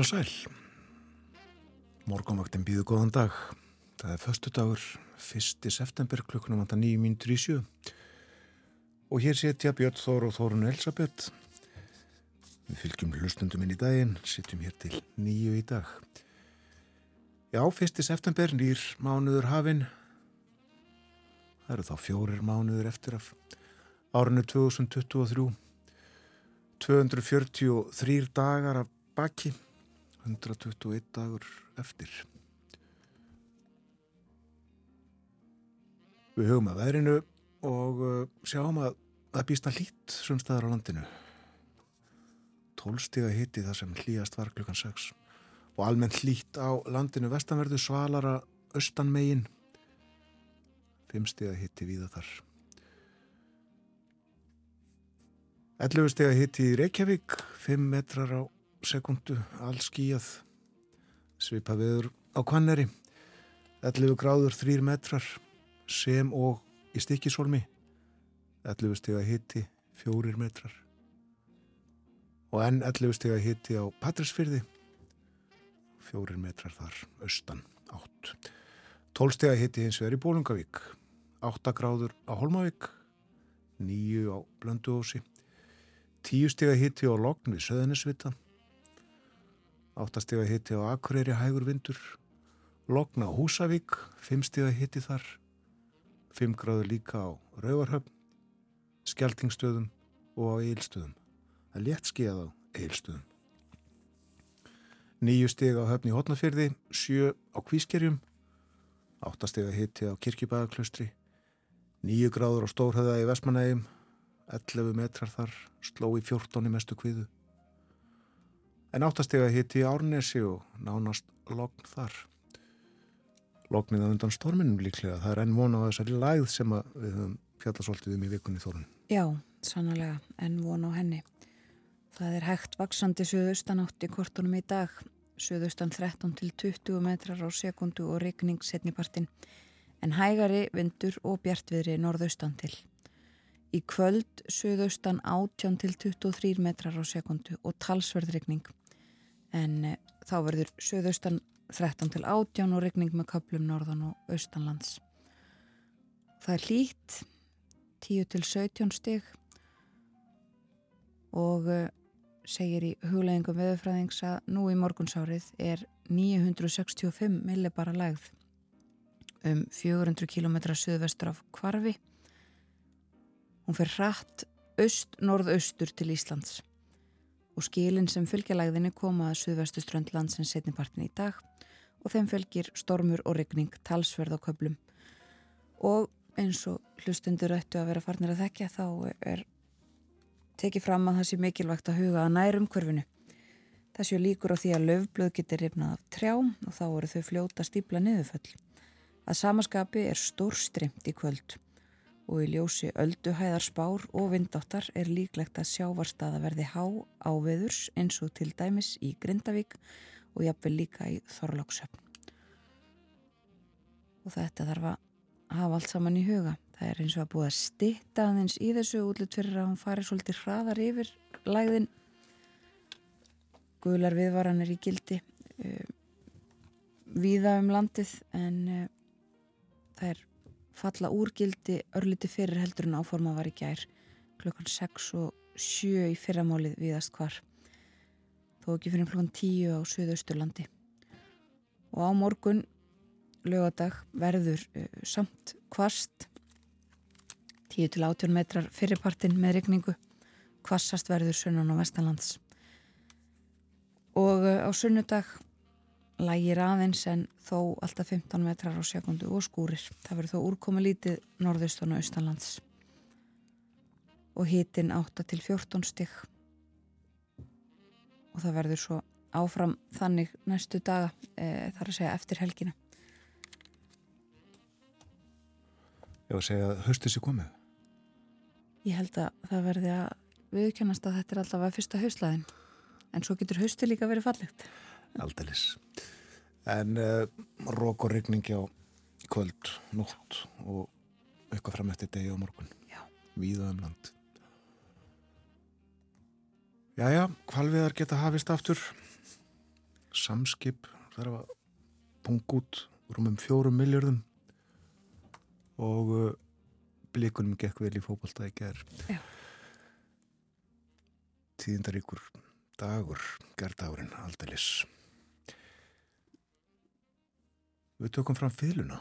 Heil og sæl. Morgonvaktin býðu góðan dag. Það er förstu dagur, 1. september klukkunum vantar 9 mínutur í sjö. Og hér setja Björn Þór og Þórun Elisabeth. Við fylgjum hlustundum inn í daginn, setjum hér til nýju í dag. Já, 1. september, nýr mánuður hafinn. Það eru þá fjórir mánuður eftir af árinu 2023. 243 dagar af baki. 121 dagur eftir. Við hugum að veðrinu og uh, sjáum að það býst að hlýtt sumstaðar á landinu. Tólstiga hitti það sem hlýjast var klukkan 6 og almennt hlýtt á landinu vestanverðu svalara austanmegin. Fimmstiga hitti viða þar. 11 stega hitti í Reykjavík, 5 metrar á sekundu, all skíjað, svipa viður á Kvanneri, 11 gráður 3 metrar, sem og í stikkisólmi, 11 steg að hitti 4 metrar og enn 11 steg að hitti á Patrísfyrði, 4 metrar þar, austan, 8. 12 steg að hitti hins vegar í Bólungavík, 8 gráður á Holmavík, 9 á Blönduósi, 10 steg að hitti á Logn við Söðanisvita, áttastega hitti á Akureyri hægur vindur. Logna á Húsavík fimmstega hitti þar. Fimm gráður líka á Rauvarhöfn Skeltingstöðum og á Eilstöðum það létt skeiða á Eilstöðum nýju stega á höfni í Hotnafjörði sjö á Kvískerjum. Áttastega hitti á Kirkjubæðaklaustri nýju gráður á Stórhöða í Vestmanægum 11 metrar þar sló í 14 mestu kviðu en áttastega hitti Árnesi og nánast logn þar. Lognið að undan storminum líklega, það er enn vona á þessari læð sem við höfum fjallasvoltið um í vikunni þórun. Já, sannlega, enn vona á henni. Það er hægt vaksandi söðaustanátt í kortunum í dag, söðaustan 13 til 20 metrar á sekundu og regning setnipartin, en hægari vindur og bjartviðri norðaustan til. Í kvöld söðaustan 18 til 23 metrar á sekundu og talsverðregning en e, þá verður söðaustan 13 til 18 og regning með köplum norðan og austanlands. Það er hlýtt 10 til 17 stig og e, segir í hugleggingum veðurfræðings að nú í morgunsárið er 965 millibara lægð um 400 km söðvestur af kvarfi. Hún fer hratt öst-norðaustur til Íslands og skilin sem fylgjalæðinni koma að suðvestu strönd landsins setnipartin í dag og þeim fylgir stormur og regning talsverð á köplum og eins og hlustundur ættu að vera farnir að þekka þá er tekið fram að það sé mikilvægt að huga að nærum hverfinu. Það séu líkur á því að löfblöð getur rifnað af trjám og þá eru þau fljóta stípla niðurföll. Að samaskapi er stór strimt í kvöld og í ljósi ölduhæðar spár og vindáttar er líklegt að sjávarstaða verði há áveðurs eins og til dæmis í Grindavík og jafnvel líka í Þorlóksöfn. Og þetta þarf að hafa allt saman í huga. Það er eins og að búið að stitta aðeins í þessu útlut fyrir að hún fari svolítið hraðar yfir lægðin. Guðlar viðvaran er í gildi uh, víða um landið en uh, það er falla úrgildi örliti fyrir heldur en áforma var í gær. Klukkan 6 og 7 í fyrramálið viðast hvar. Þó ekki fyrir klukkan 10 á Suðausturlandi. Og á morgun lögadag verður uh, samt kvast 10 til 18 metrar fyrirpartin með regningu kvassast verður sunnan og vestanlands. Og uh, á sunnudag lægir aðeins en þó alltaf 15 metrar á sekundu og skúrir. Það verður þó úrkomi lítið norðaustan og austanlands og hitin 8 til 14 stygg og það verður svo áfram þannig næstu daga e, þar að segja eftir helgina. Ég var að segja að höstis er komið. Ég held að það verði að viðkjönast að þetta er alltaf að fyrsta hauslæðin en svo getur hausti líka verið fallegt. Aldeilis. En uh, rók og regningi á kvöld, nótt og eitthvað fram eftir degi á morgun. Já. Víða um land. Jæja, hvalviðar geta hafist aftur. samskip þar að punga út rúmum fjórum miljardum og uh, blikunum gekk vel í fókbalta í ger tíðindaríkur dagur gerðdagurinn aldeilis við tökum fram fyluna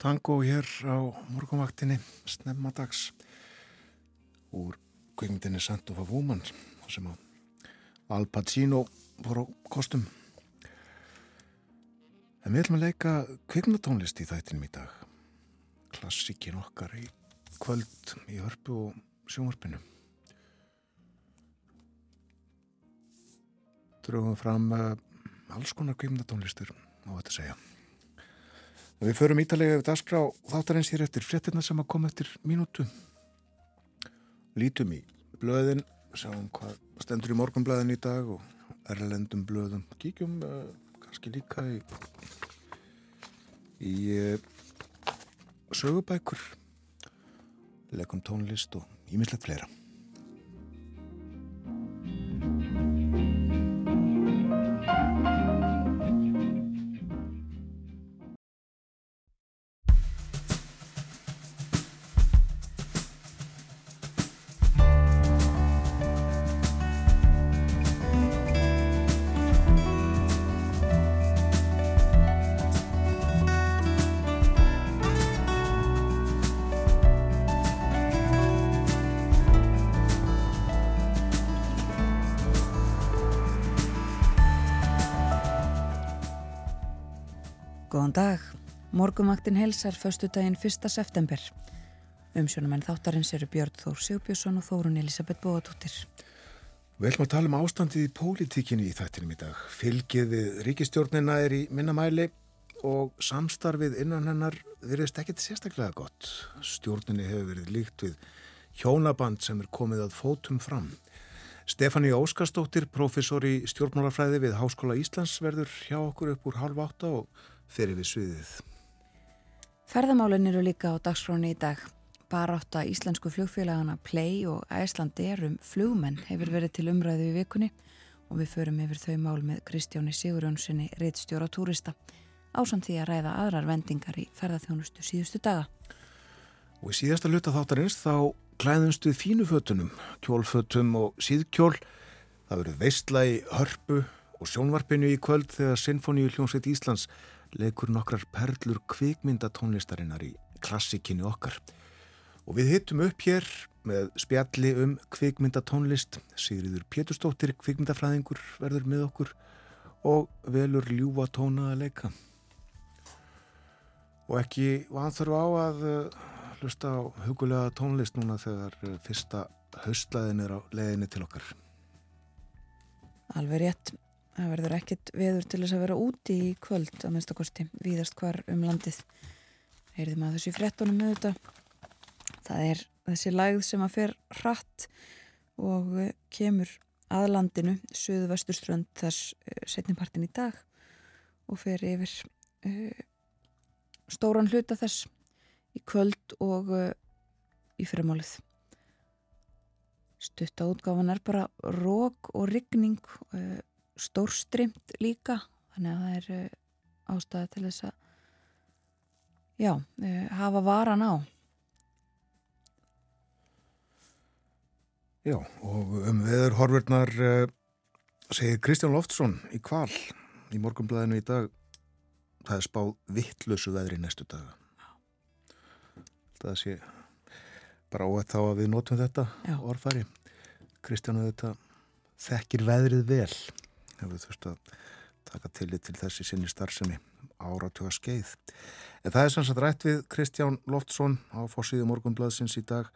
Tango hér á morgunvaktinni snemmadags úr kveimdini Sand of a Woman sem Al Pacino voru kostum. En við ætlum að leika kveimdatónlist í þættinum í dag. Klassíkin okkar í kvöld í hörpu og sjónvarpinu. Drögum fram uh, alls konar kveimdatónlistur á þetta segja Við förum ítalega yfir dagskrá þáttarins hér eftir fréttina sem að koma eftir mínútu. Lítum í blöðin, sjáum hvað stendur í morgunblöðin í dag og erlendum blöðum. Kíkjum uh, kannski líka í, í uh, sögubækur, legum tónlist og ímislegt fleira. Góðan dag. Morgumaktin helsar förstu daginn 1. september. Umsjónumenn þáttarins eru Björn Þór Sigbjörnsson og Þórun Elisabeth Bóðadóttir. Við ætlum að tala um ástandið í pólitíkinni í þættinum í dag. Fylgið við ríkistjórnina er í minnamæli og samstarfið innan hennar verðist ekkert sérstaklega gott. Stjórninni hefur verið líkt við hjónaband sem er komið að fótum fram. Stefani Óskarstóttir, professor í stjórnmálafræði við Háskóla Íslands verður hjá okkur upp úr halv átta og fyrir við sviðið. Ferðamálinn eru líka á dagskráni í dag. Barátta íslensku flugfélagana Play og Æslandir um flugmenn hefur verið til umræðu í vikunni og við förum yfir þau mál með Kristjáni Sigurjónssoni, reittstjóra túrista, ásamt því að ræða aðrar vendingar í ferðarþjónustu síðustu daga. Og í síðasta luta þáttarins þá klæðumst við fínu fötunum, kjólfötum og síðkjól. Það verður veistla í hörpu og sjónvarpinu í kvöld þegar Sinfoníu hljómsveit Íslands leikur nokkrar perlur kvikmyndatónlistarinnar í klassikinu okkar. Og við hittum upp hér með spjalli um kvikmyndatónlist, Sigriður Péturstóttir kvikmyndafræðingur verður með okkur og velur ljúa tóna að leika. Og ekki vanþurfu á að uh, hlusta á hugulega tónlist núna þegar uh, fyrsta haustlaðin er á leiðinni til okkar. Alveg rétt. Það verður ekkit veður til þess að vera úti í kvöld að minnstakosti, víðast hvar um landið. Heyrðum að þessu frettunum þetta. Það er þessi lægð sem að fer hratt og eh, kemur að landinu, söðu vesturströnd þess uh, setnipartin í dag og fer yfir uh, stóran hluta þess í kvöld og uh, í fyrirmálið. Stutta útgáfan er bara rók og ryggning, uh, stórstrimt líka, þannig að það er uh, ástæði til þess að já, uh, hafa varan á. Já, og um veður horfurnar segir Kristján Loftsson í kval í morgunblæðinu í dag það er spáð vittlösu veðri næstu daga. Það sé bara óætt þá að við notum þetta Já. orðfæri Kristjánu þetta þekkir veðrið vel hefur þurft að taka tillit til þessi sinni starfsemi. Áratuga skeið en það er sanns að rætt við Kristján Loftsson á fórsíðu morgunbladsins í dag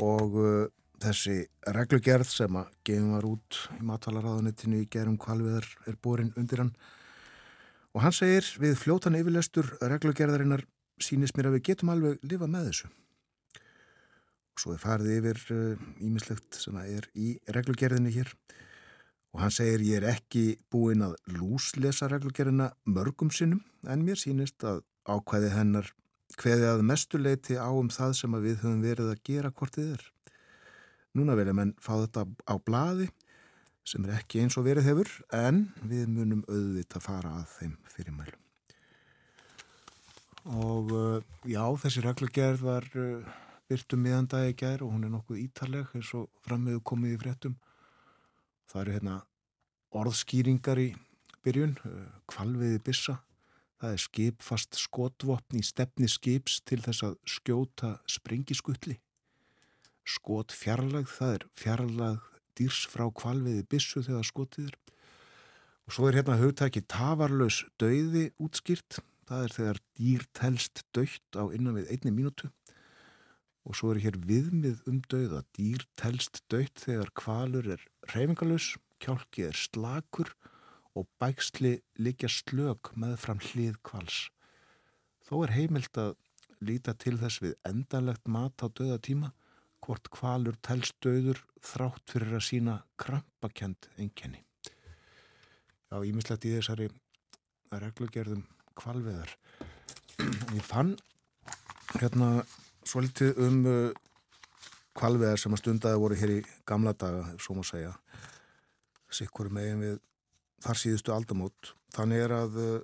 og uh, þessi reglugerð sem að gefum var út í matalaráðanettinu í gerum kvalviðar er borin undir hann. Og hann segir við fljótan yfirlestur reglugerðarinnar sínist mér að við getum alveg lifa með þessu. Og svo er farið yfir ímislegt uh, sem er í reglugerðinni hér. og hann segir ég er ekki búinn að lúslesa reglugerðina mörgum sinnum en mér sínist að ákvæði hennar hveði að mestuleiti á um það sem við höfum verið að gera hvort þið er. Núna verðum enn fá þetta á bladi sem er ekki eins og verið hefur en við munum auðvitað að fara að þeim fyrirmælum. Og uh, já, þessi reglugerð var uh, byrtu miðan dag í gær og hún er nokkuð ítaleg eins og frammiðu komið í fréttum. Það eru hérna orðskýringar í byrjun, kvalviði uh, bissa. Það er skipfast skotvopn í stefni skips til þess að skjóta sprengiskutli. Skot fjarlagð, það er fjarlagð dýrs frá kvalviði bissu þegar skotið er. Og svo er hérna hugtæki tafarlaus dauði útskýrt. Það er þegar dýr telst dögt á innan við einni mínútu og svo er hér viðmið um dauða dýr telst döytt þegar kvalur er reyfingalus, kjálki er slakur og bæksli likja slög með fram hlið kvals. Þó er heimilt að líta til þess við endanlegt mat á dauða tíma hvort kvalur telst dauður þrátt fyrir að sína krampakend enkenni. Já, ímislegt í þessari reglugerðum kvalveðar. Ég fann hérna svolítið um uh, kvalveðar sem að stundaði voru hér í gamla daga, svo má segja. Sikkur megin við þar síðustu aldamót. Þannig er að uh,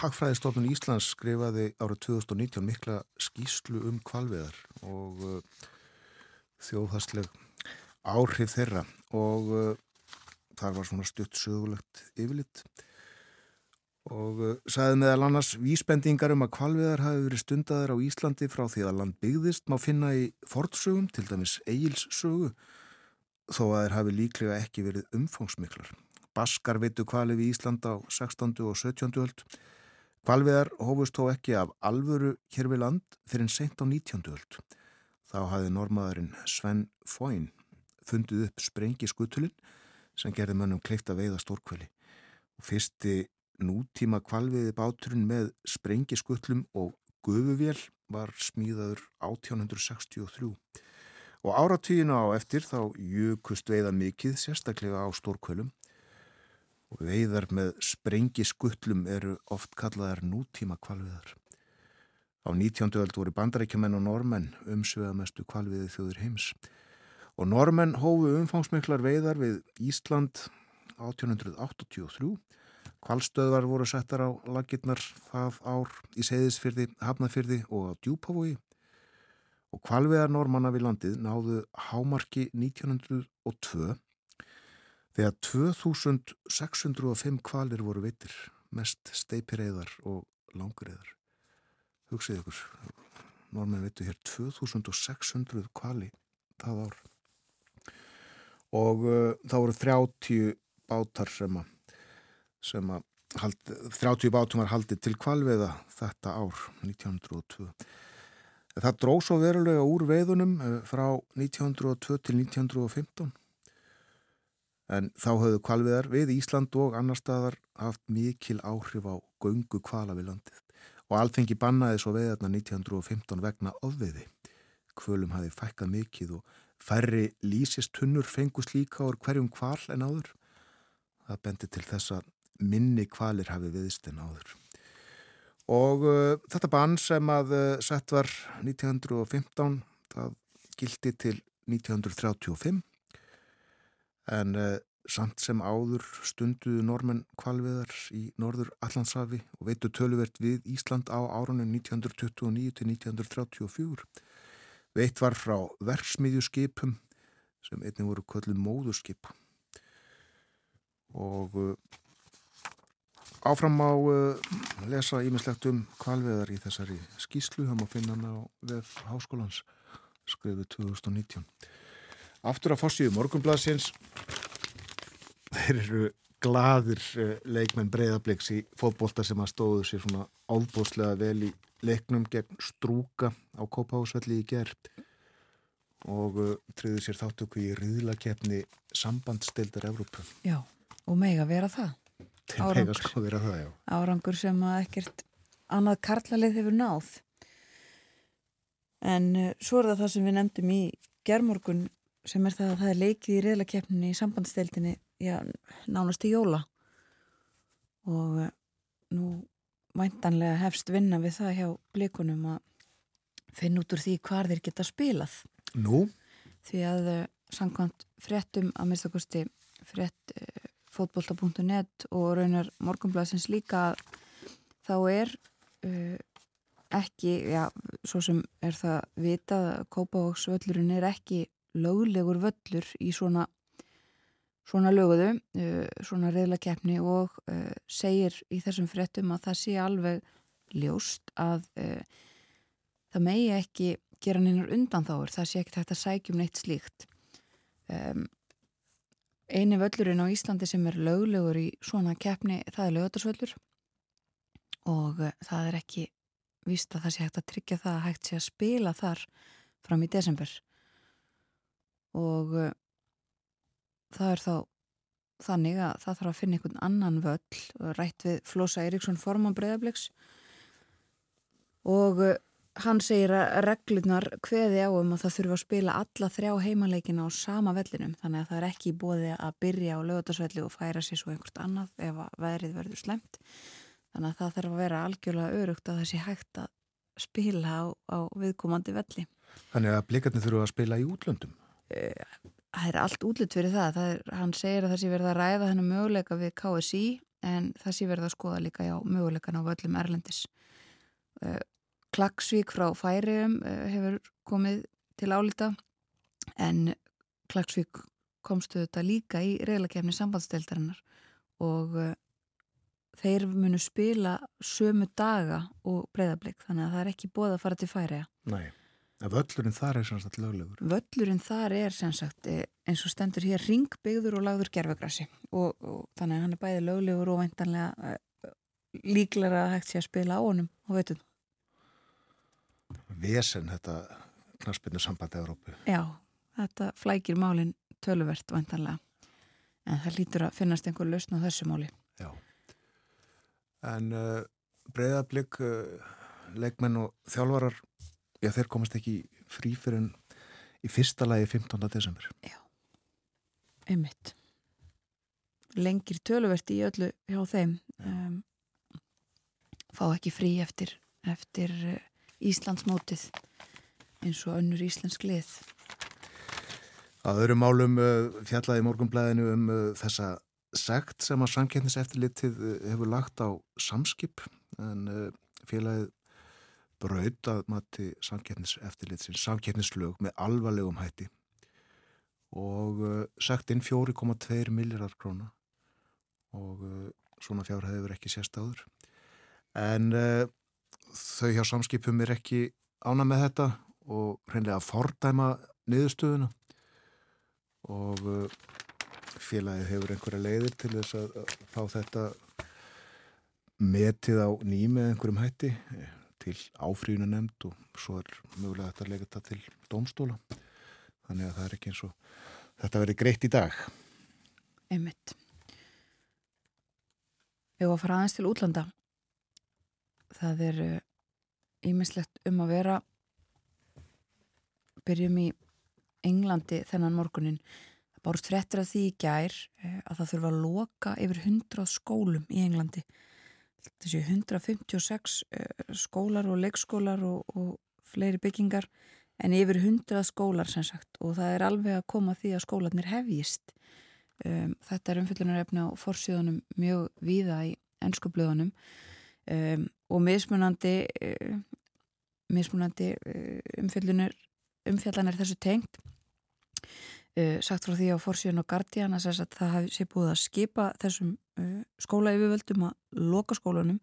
Hagfræðistofnun Íslands skrifaði árið 2019 mikla skýslu um kvalveðar og uh, þjóðhastleg áhrif þeirra. Og uh, það var svona stutt sögulegt yfirlitt og uh, sagði meðal annars vísbendingar um að kvalviðar hafi verið stundaðar á Íslandi frá því að land byggðist má finna í fortsögum, til dæmis eigilssögu, þó að þeir hafi líklega ekki verið umfangsmiklar. Baskar vitu kvaliði í Ísland á 16. og 17. öld. Kvalviðar hófust þó ekki af alvöru hér við land fyrir en sent á 19. öld. Þá hafi normaðurinn Sven Fóin fundið upp sprengi skutulinn sem gerði mönnum kleift að veiða stórkveli og fyrsti nútíma kvalviði báturinn með sprengiskutlum og gufuvél var smíðaður 1863 og áratvíðinu á eftir þá jukust veiða mikið sérstaklega á stórkvölum og veiðar með sprengiskutlum eru oft kallaðar nútíma kvalviðar. Á 19. öld voru bandarækjumenn og normenn umsvegamestu kvalviði þjóður heims og normenn hófu umfangsmiklar veiðar við Ísland 1883 Kvalstöðvar voru settar á lagirnar það ár í Seyðisfyrði, Hafnafyrði og Djúpavogi og kvalveðar normanna við landið náðu hámarki 1902 þegar 2605 kvalir voru veitir, mest steipireiðar og langreiðar. Hugsið ykkur, normenn veitu hér 2600 kvali það ár og uh, þá voru 30 bátar sem að, sem að haldi, 30 bátum var haldið til kvalveiða þetta ár 1902 það dró svo verulega úr veiðunum uh, frá 1902 til 1915 en þá höfðu kvalveiðar við Ísland og annar staðar haft mikil áhrif á göngu kvala við landið. Og alþengi bannaði svo veiðarna 1915 vegna ofveiði. Kvölum hafi fækkað mikið og færri lísistunnur fengust líka úr hverjum kval en áður. Það bendi til þess að minni kvalir hafi viðst en áður. Og uh, þetta bann sem að uh, sett var 1915, það gildi til 1935 en uh, samt sem áður stunduðu normenn kvalviðar í norður Allandshafi og veitu töluvert við Ísland á árunum 1929 til 1934 Veitt var frá verksmiðjuskipum sem einnig voru kvöldum móðurskip. Og uh, áfram á uh, lesa ímislegt um kvalveðar í þessari skíslu, það má finna hana á VF Háskólans skrifið 2019. Aftur að fórsíðu morgunbladsins þeir eru gladir uh, leikmenn breyðabliks í fótbolta sem að stóðu sér svona álbóslega vel í leiknum gegn strúka á Kópahúsvelli í gerð og uh, triður sér þáttöku í riðlakefni sambandstildar Evrópu. Já, og mega vera það. Til mega sko vera það, já. Árangur sem að ekkert annað karlalið hefur náð. En uh, svo er það það sem við nefndum í gerðmorgun sem er það að það er leikið í riðlakefninni í sambandstildinni, já, nánast í jóla. Og uh, nú væntanlega hefst vinna við það hjá blikunum að finna út úr því hvar þeir geta spilað. Nú? Því að uh, samkvæmt fréttum að minnstakosti frétt fótbolta.net og raunar morgunblæsins líka þá er uh, ekki, já, svo sem er það vitað að Kópavóksvöllurinn er ekki löglegur völlur í svona svona löguðu, uh, svona reyðlakeppni og uh, segir í þessum frettum að það sé alveg ljóst að uh, það megi ekki gera neinar undan þáur, það sé ekki þetta sækjum neitt slíkt. Um, eini völlurinn á Íslandi sem er löglegur í svona keppni, það er lögutarsvöllur og það er ekki víst að það sé hægt að tryggja það að hægt sé að spila þar fram í desember. Og það er þá þannig að það þarf að finna einhvern annan völl rætt við Flosa Eiríksson forman breyðabliks og uh, hann segir að reglurnar hveði á um að það þurfa að spila alla þrjá heimaleikina á sama vellinum þannig að það er ekki bóði að byrja á lögutarsvelli og færa sér svo einhvert annað ef að veðrið verður slemt þannig að það þarf að vera algjörlega örugt að það sé hægt að spila á, á viðkomandi velli. Þannig að blikarnir þurfa að spila í útlöndum? Uh, það er allt útlut fyrir það, það er, hann segir að það sé verið að ræða þennan möguleika við KSI en það sé verið að skoða líka já, möguleikan á völlum Erlendis. Uh, Klagsvík frá Færium uh, hefur komið til álita en Klagsvík komstu þetta líka í reglakefni sambandsdeildarinnar og uh, þeir munu spila sömu daga og breyðarblik þannig að það er ekki bóð að fara til Færiða Nei Völlurinn þar er sem sagt löglegur? Völlurinn þar er sem sagt eh, eins og stendur hér ringbyggður og lagður gerfagrassi og, og þannig að hann er bæði löglegur og veintanlega líklara að hægt sé að spila á honum og veitum. Vesen þetta knarspinnu sambandi Európu. Já, þetta flækir málinn töluvert veintanlega en það lítur að finnast einhver lausn á þessu máli. Já, en uh, breyðablík, uh, leikmenn og þjálfarar Já, þeir komast ekki frí fyrir en í fyrsta lagi 15. desember. Já, einmitt. Lengir töluvert í öllu hjá þeim. Um, fá ekki frí eftir, eftir uh, Íslandsmótið eins og önnur Íslensk lið. Að öðrum málum uh, fjallaði morgunblæðinu um uh, þessa segt sem að samkjæfniseftirlitið uh, hefur lagt á samskip en félagið braut að mati samkeppniseftirlitsins, samkeppnislög með alvarlegum hætti. Og sagt inn 4,2 miljardar króna. Og svona fjár hefur ekki sérst áður. En þau hjá samskipum er ekki ána með þetta og hreinlega að fordæma niðurstöðuna. Og uh, félagið hefur einhverja leiðir til þess að, fá þetta metið á nými eða einhverjum hætti eh, til áfríðuna nefnd og svo er mögulega þetta að lega þetta til dómstóla. Þannig að það er ekki eins og þetta verið greitt í dag. Einmitt. Ef að fara aðeins til útlanda það er ímislegt um að vera. Byrjum í Englandi þennan morgunin það bárst frettir af því í gær eh, að það þurfa að loka yfir 100 skólum í Englandi. Þessi 156 eh, skólar og leikskólar og, og fleiri byggingar en yfir 100 skólar sem sagt og það er alveg að koma því að skólanir hefjist. Um, þetta er umfyllunarefni á forsíðunum mjög víða í ennskublöðunum um, og mismunandi um, mismunandi uh, umfyllunar umfjallanir þessu tengt. Uh, sagt frá því á Forsíðun og Guardian að það hafi sé búið að skipa þessum uh, skóla yfirvöldum að loka skólanum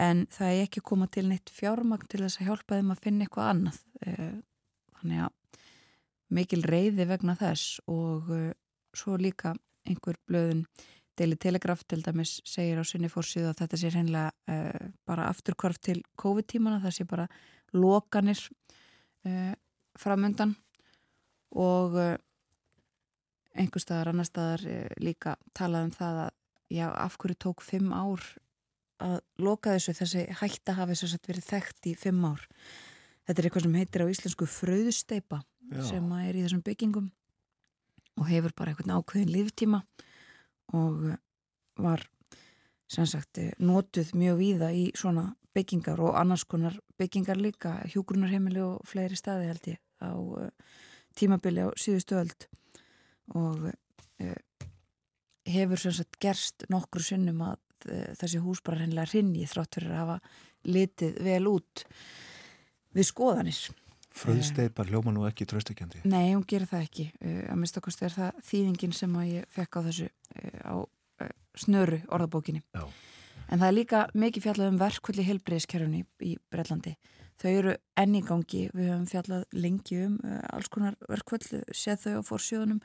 en það er ekki koma til neitt fjármagn til þess að hjálpa þeim að finna eitthvað annað. Uh, þannig að mikil reyði vegna þess og svo líka einhver blöðun Daily Telegraph til dæmis segir á sinni fórsíðu að þetta sé hreinlega bara afturkvarf til COVID-tímana það sé bara lokanir uh, framöndan og uh, einhver staðar, annar staðar uh, líka talað um það að já, af hverju tók fimm ár að loka þessu? Þessi hætta hafi þess að verið þekkt í fimm ár. Þetta er eitthvað sem heitir á íslensku fröðusteipa já. sem er í þessum byggingum og hefur bara einhvern ákveðin líftíma og uh, var sem sagt notuð mjög víða í svona byggingar og annars konar byggingar líka, hjúgrunarheimili og fleiri staði held ég á uh, tímabili á síðustu öld. Og hefur sem sagt gerst nokkru sinnum að þessi hús bara hennilega rinni þrátt fyrir að hafa litið vel út við skoðanir Fröðsteipar hljóma nú ekki tröstekjandi Nei, hún gerir það ekki. Að minnstakosti er það þýðingin sem ég fekk á þessu á snöru orðabókinni. Já. En það er líka mikið fjallað um verkvöldi helbreyðskerfni í, í Brellandi. Þau eru enni gangi, við höfum fjallað lengi um uh, alls konar verkvöld, séð þau á fórsjóðunum,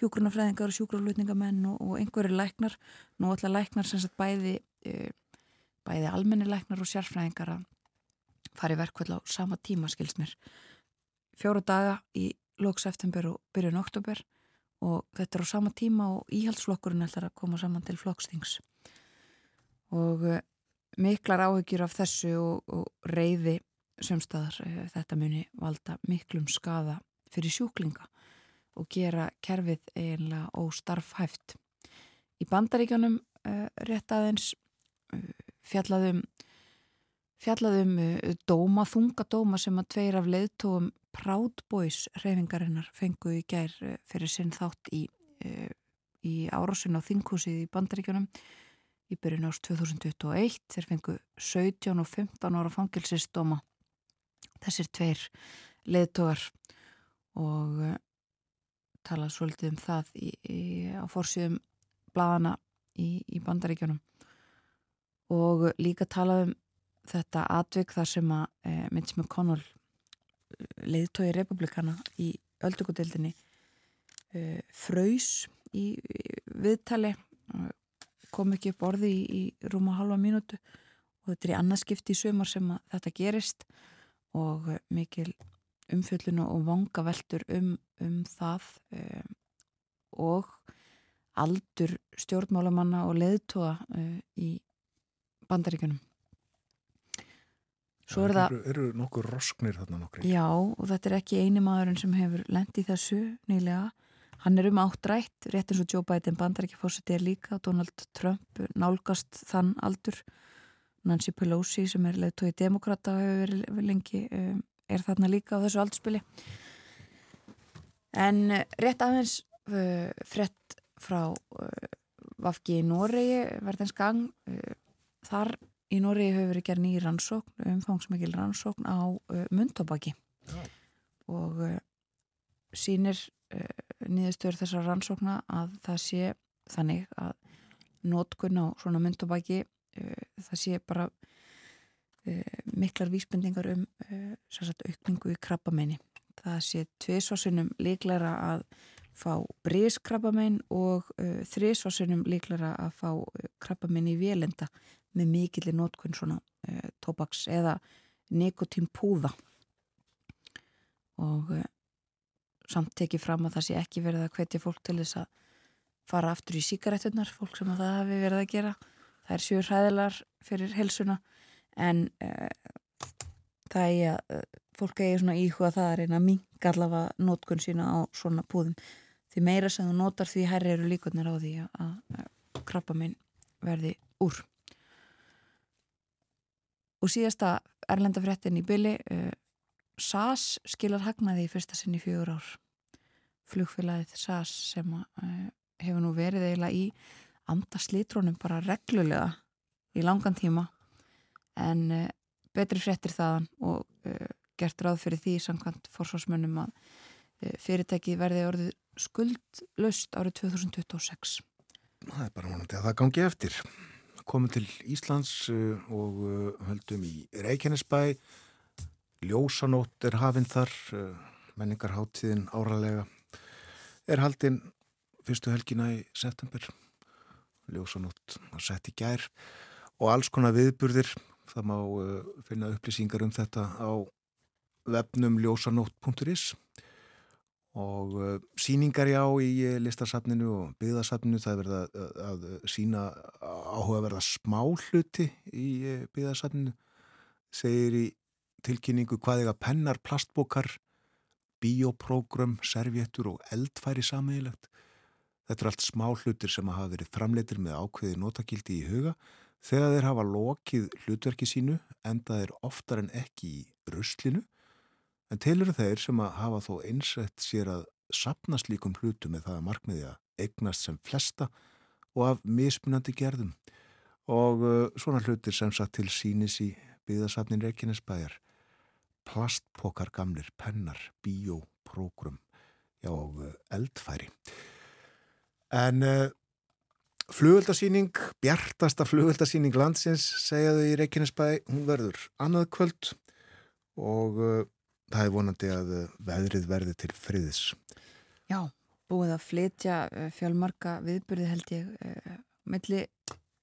hjúgrunafræðingar og sjúkraflutningamenn og, og einhverju læknar. Nú ætla læknar sem sagt bæði, uh, bæði almenni læknar og sérfræðingar í verkvöld á sama tíma skilsnir. Fjóru daga í lókseftember og byrjun oktober og þetta er á sama tíma og íhaldsflokkurinn ætlar að koma saman til flokksþings og eh, miklar áhyggjur af þessu og, og reyði semstaðar eh, þetta muni valda miklum skada fyrir sjúklinga og gera kerfið eiginlega óstarfhæft. Í bandaríkjanum uh, rétt aðeins uh, fjallaðum fjallaðum uh, dóma, þungadóma sem að tveir af leiðtóum Proud Boys reyfingarinnar fengu í gær fyrir sinn þátt í, í árásin á þinghúsið í bandaríkjanum í byrjun ást 2021 þeir fengu 17 og 15 ára fangilsistóma þessir tveir leðtogar og uh, tala svolítið um það í, í, á fórsíðum bladana í, bandaríkjónum og líka tala um þetta atvik þar sem að e, Mitch McConnell eh, leðtogi republikana í öldugudildinni e, fröys í viðtali kom ekki upp orði í, í rúma halva mínútu og þetta er í annarskipti í sömur sem þetta gerist og eh, mikil umfjöllun og vonga veldur um, um það um, og aldur stjórnmálamanna og leðtóa uh, í bandaríkunum. Svo er það... Eru, nokkur rosknir þarna nokkur? Já, og þetta er ekki eini maðurinn sem hefur lendið þessu nýlega Hann er um áttrætt, rétt eins og Joe Biden bandarækjafórseti er líka, Donald Trump nálgast þann aldur, Nancy Pelosi sem er leiðtói demokrata hefur verið lengi, um, er þarna líka á þessu aldspili. En uh, rétt aðeins uh, frett frá uh, Vafki í Noregi, verðins gang, þar í Noregi hefur verið gerð nýjir rannsókn, umfangsmikil rannsókn á mundtobaki og sínir nýðustöður þessar rannsókna að það sé þannig að nótkun á svona myndobæki uh, það sé bara uh, miklar vísbendingar um sagt, aukningu í krabbamenni það sé tviðsvarsunum líklæra að fá brískrabbamein og uh, þrísvarsunum líklæra að fá uh, krabbamein í vélenda með mikillir nótkun svona uh, tóbaks eða nikotínpúða og uh, samt tekið fram að það sé ekki verið að hvetja fólk til þess að fara aftur í síkaretunar, fólk sem að það hafi verið að gera. Það er sjöur hræðilar fyrir helsuna en uh, það er að fólk eigi svona íhuga það að reyna að minga allavega nótkun sína á svona púðum. Því meira sem þú notar því herri eru líkunar á því að krabba minn verði úr og síðasta erlendafréttin í byli uh, SAS skilar hagnaði í fyrsta sinni fjögur ár flugfélagið SAS sem uh, hefur nú verið eiginlega í andaslítrónum bara reglulega í langan tíma en uh, betri fréttir þaðan og gert ráð fyrir því samkvæmt forsvarsmönnum að fyrirtæki verði orðið skuldlaust árið 2026. Það er bara vonandi að það gangi eftir. Komum til Íslands uh, og uh, höldum í Reykjanesbæ. Ljósanótt er hafinn þar, uh, menningarháttíðin áralega. Er haldinn fyrstu helgina í september. Ljósanótt var sett í gær og alls konar viðburðir. Það má finna upplýsingar um þetta á vefnum ljósanótt.is og uh, síningar já í uh, listasafninu og byggðasafninu það er verið að, að, að sína áhugaverða smáhluti í uh, byggðasafninu. Segir í tilkynningu hvað ega pennar, plastbókar bioprógrum, servjettur og eldfæri sammeilegt þetta er allt smáhlutir sem hafa verið framleitir með ákveði notakildi í huga þegar þeir hafa lokið hlutverki sínu enda þeir oftar en ekki í ruslinu En til eru þeir sem að hafa þó einsett sér að sapna slíkum hlutum með það að markmiði að eignast sem flesta og af mismunandi gerðum og uh, svona hlutir sem satt til sínis í byggðasafnin Reykjanesbæjar plastpokar gamlir, pennar, bioprógrum og uh, eldfæri. En uh, flugöldasýning, bjartasta flugöldasýning landsins segjaðu í Reykjanesbæ, hún verður annað kvöld og uh, það er vonandi að eh, veðrið verði til friðis. Já, búið að flytja eh, fjálmarka viðbyrði held ég uh, milli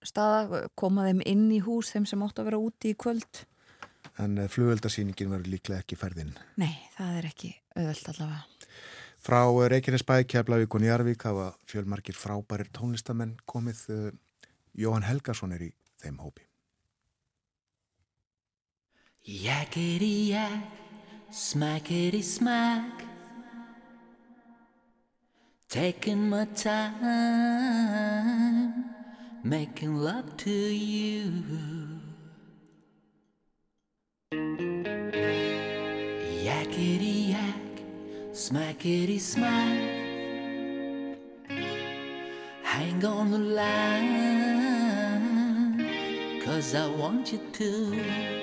staða, koma þeim inn í hús þeim sem átt að vera úti í kvöld. En flugöldarsýningin verður líklega ekki ferðinn? Nei, það er ekki öðvöld allavega. Frá Reykjanesbæk, Keflavík og Njarvík hafa fjölmarkir frábærir tónlistamenn komið. Jóhann Helgason er í þeim hópi. Jækir-í-jæk Smackety smack. Taking my time, making love to you. Yakety yak, smackety smack. Hang on the line, cause I want you to.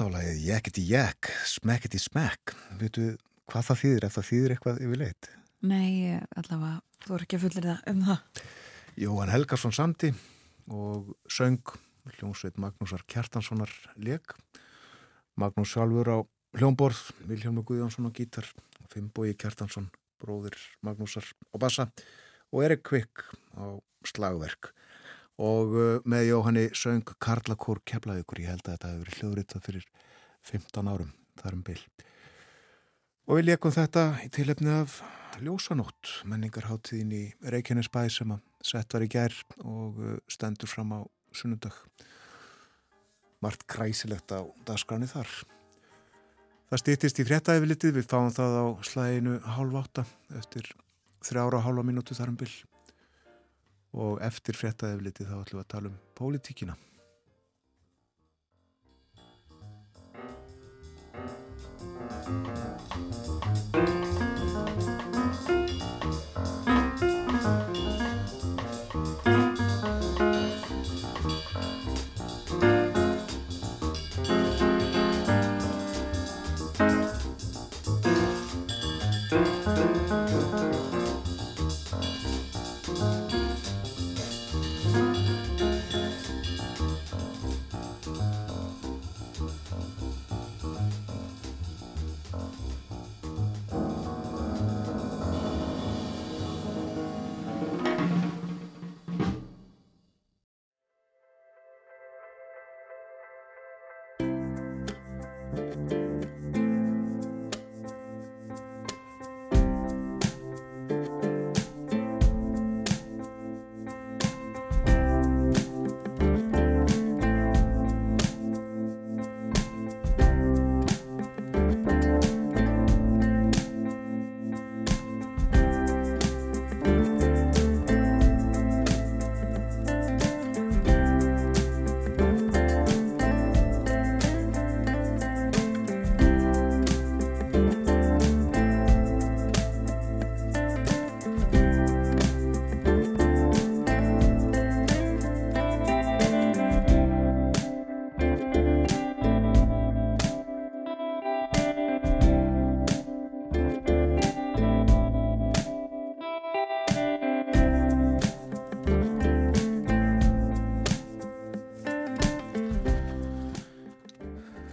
Þetta var lagið Jekkity Jekk, Smekkity Smekk. Veitu hvað það þýðir ef það þýðir eitthvað yfirleitt? Nei, ég- allavega, þú er ekki að fullir það um það. Jóhann Helgarsson samti og söng hljómsveit Magnúsar Kjartanssonar leik. Magnús sjálfur á hljómborð, Vilhjálmur Guðjónsson á gítar, Finnbói Kjartansson, bróðir Magnúsar á bassa og Erik Kvik á slagverk. Og uh, með Jóhanni söng Karlakór Keflavíkur, ég held að þetta hefur verið hljóðritað fyrir 15 árum, þar um bil. Og við leikum þetta í tilefni af ljósanótt, menningarháttíðin í Reykjanesbæ sem að sett var í gær og uh, stendur fram á sunnundag. Margt kræsilegt á dagskráni þar. Það stýttist í fréttaefilitið, við fáum það á slæginu hálf átta eftir þrjára hálfa mínútu þar um bil. Og eftir fréttaefilitið þá ætlum við að tala um pólitíkina.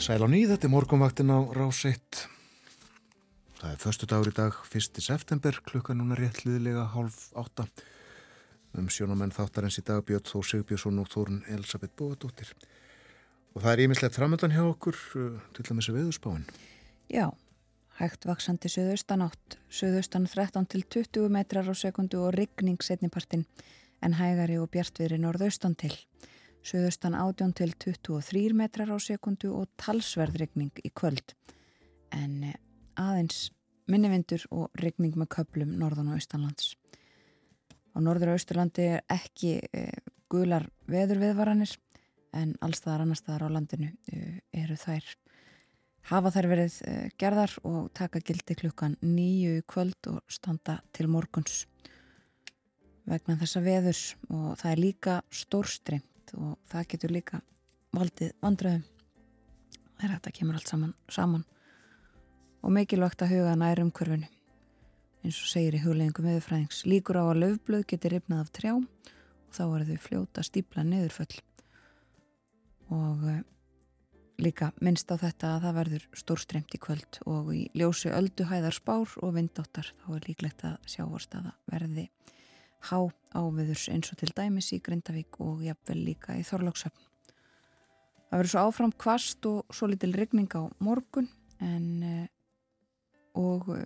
Sæl á nýð, þetta er morgunvaktin á rás 1. Það er förstu dagur í dag, 1. september, klukka núna rétt liðlega hálf átta. Um sjónamenn þáttarins í dag Björn Þór Sigbjörnsson og Þórun Elisabeth Bóðadóttir. Og það er ímislegt framöndan hjá okkur, uh, til dæmis að viðurspáin. Já, hægt vaksandi söðaustan átt, söðaustan 13 til 20 metrar á sekundu og rigning setnipartin, en hægari og bjartviðri norðaustan til. Söðaustan 18 til 23 metrar á sekundu og talsverðrigning í kvöld. En eh, aðeins minnivindur og rigning með köplum norðan og austanlands. Á norður og austurlandi er ekki e, gular veðurviðvaranir en allstaðar annar staðar á landinu e, eru þær hafa þær verið gerðar og taka gildi klukkan nýju kvöld og standa til morguns vegna þessa veðurs og það er líka stórstreimt og það getur líka valdið vandröðum þegar þetta kemur allt saman, saman. Og mikilvægt að huga nær umhverfinu eins og segir í hugleggingum veðurfræðings líkur á að löfblöð geti ripnað af trjám og þá er þau fljóta stípla neðurföll og uh, líka minnst á þetta að það verður stórstremt í kvöld og í ljósi ölduhæðar spár og vindóttar þá er líklegt að sjávorstaða verði há áviðurs eins og til dæmis í Grindavík og jafnvel líka í Þorlóksöfn. Það verður svo áfram kvast og svo litil regning á morgun en uh, og uh,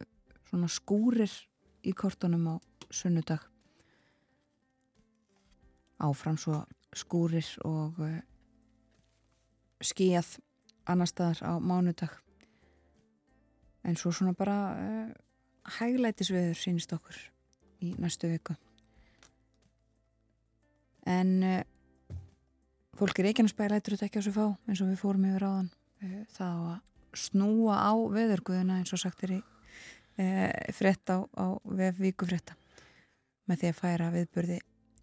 svona skúrir í kortunum á sunnudag. Áfram svo skúrir og uh, skíjað annar staðar á mánudag. En svo svona bara hæglætisveður sínist okkur í næstu viku en uh, fólk að spæla eitthvað þetta ekki á svo fá eins og við fórum yfir áðan uh, það á að snúa á veðurguðuna eins og sagt er í frett á, á vef vikufretta með því að færa viðbörði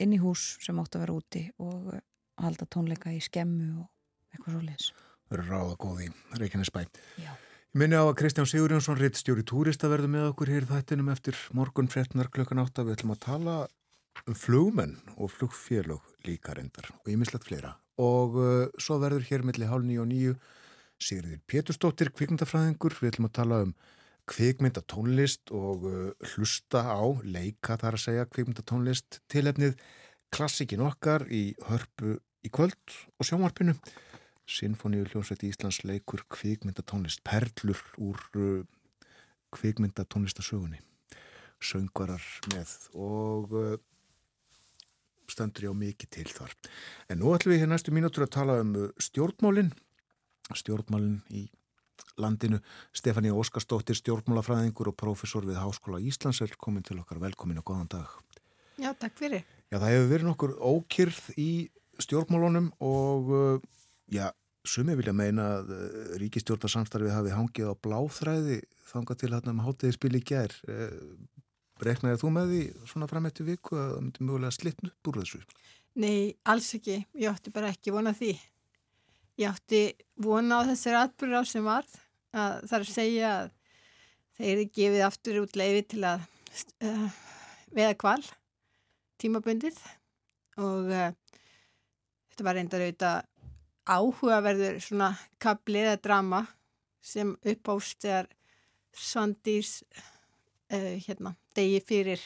inn í hús sem átt að vera úti og halda tónleika í skemmu og eitthvað svo. Það eru ráða góð í Reykjanesbæ. Já. Ég minni á að Kristján Sigurjónsson, reittstjóri túrista verður með okkur hér þættinum eftir morgun frettnar klukkan átta. Við ætlum að tala um flugmenn og flugfélög líka reyndar og ímislegt fleira. Og uh, svo verður hér millir hálf nýju og nýju Sigriður Péturstóttir, kvikmyndafræðingur. Við ætlum að tala um kvikmyndatónlist og uh, hlusta á, leika þar að segja kvikmyndatónlist tilefnið klassikin okkar í hörpu í kvöld og sjónvarpinu. Sinfoníu hljómsveit Íslands leikur kvikmyndatónlist, perlur úr uh, kvikmyndatónlistasögunni. Söngvarar með og stendur ég á mikið til þar. En nú ætlum við hér næstu mínútur að tala um uh, stjórnmálinn, stjórnmálinn í landinu. Stefani Óskarsdóttir, stjórnmálafræðingur og profesor við Háskóla Íslands er komin til okkar. Velkomin og góðan dag. Já, takk fyrir. Já, það hefur verið nokkur ókýrð í stjórnmálunum og uh, já, sumi vilja meina að uh, ríkistjórnarsamstarfið hafi hangið á bláþræði þanga til hann um hátiði spil í uh, reknaði þú með því svona fram eftir viku að það myndi mögulega slittn upp úr þessu? Nei, alls ekki. Ég átti bara ekki vona því. Ég átti vona á þessari atbyrður á sem varð að það er að segja að þeir gefið aftur út leiði til að uh, veða kval tímabundið. Og uh, þetta var reyndar auðvitað áhugaverður svona kaplið eða drama sem uppást þegar Svandís uh, hérna, degi fyrir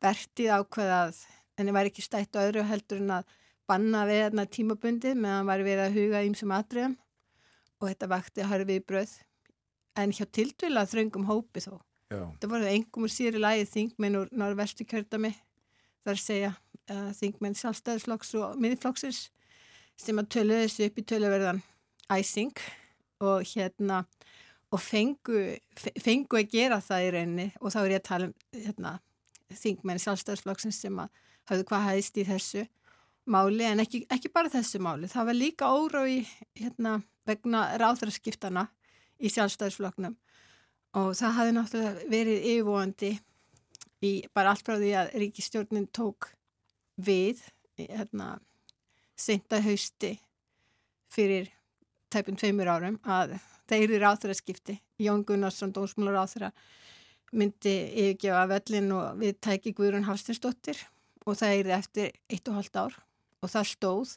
vertið ákveðað en það væri ekki stætt á öðru heldur en að banna við hérna tímabundið meðan væri verið að huga ímsum atriðum og þetta vakti að harfi í bröð en hjá tildvila þröngum hópi þó. Já. Það voru engum úr síri lagi þingminn úr norðvestu kjördami þar segja uh, þingmenn sjálfstæðisflokks og miðflokksins sem að töluðu þessu upp í töluverðan æsing og hérna og fengu, fengu að gera það í rauninni og þá er ég að tala um hérna, þingmenn sjálfstæðisflokksins sem að hafðu hvað hæðist í þessu máli en ekki, ekki bara þessu máli það var líka órái hérna, vegna ráðræðskiptana í sjálfstæðisflokknum. Og það hafði náttúrulega verið yfirvóandi í bara allt frá því að ríkistjórnin tók við hérna seinta hausti fyrir tæpum tveimur árum að það eru ráþuraskipti. Jón Gunnarsson, dómsmúlar ráþura, myndi yfirgefa völlin og við tæki Guðrun Hafstinsdóttir og það eru eftir eitt og halvt ár og það stóð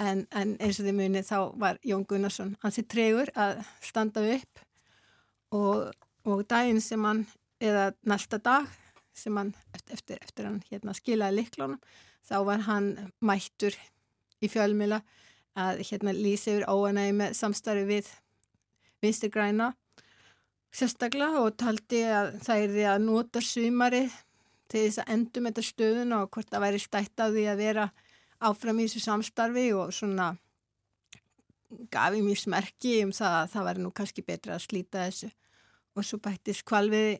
en, en eins og þið munið þá var Jón Gunnarsson hansi tregur að standa upp og, og daginn sem hann, eða næsta dag sem hann eftir, eftir, hann hérna skilaði liklónum þá var hann mættur í fjölmila að hérna lýsi yfir óanægi með samstarfi við vinstir græna sérstaklega og taldi að það er því að nota sumari til þess að endum þetta stöðun og hvort það væri stætt á því að vera áfram í þessu samstarfi og svona gafi mér smerki um það að það væri nú kannski betra að slíta þessu. Og svo bættist kvalviði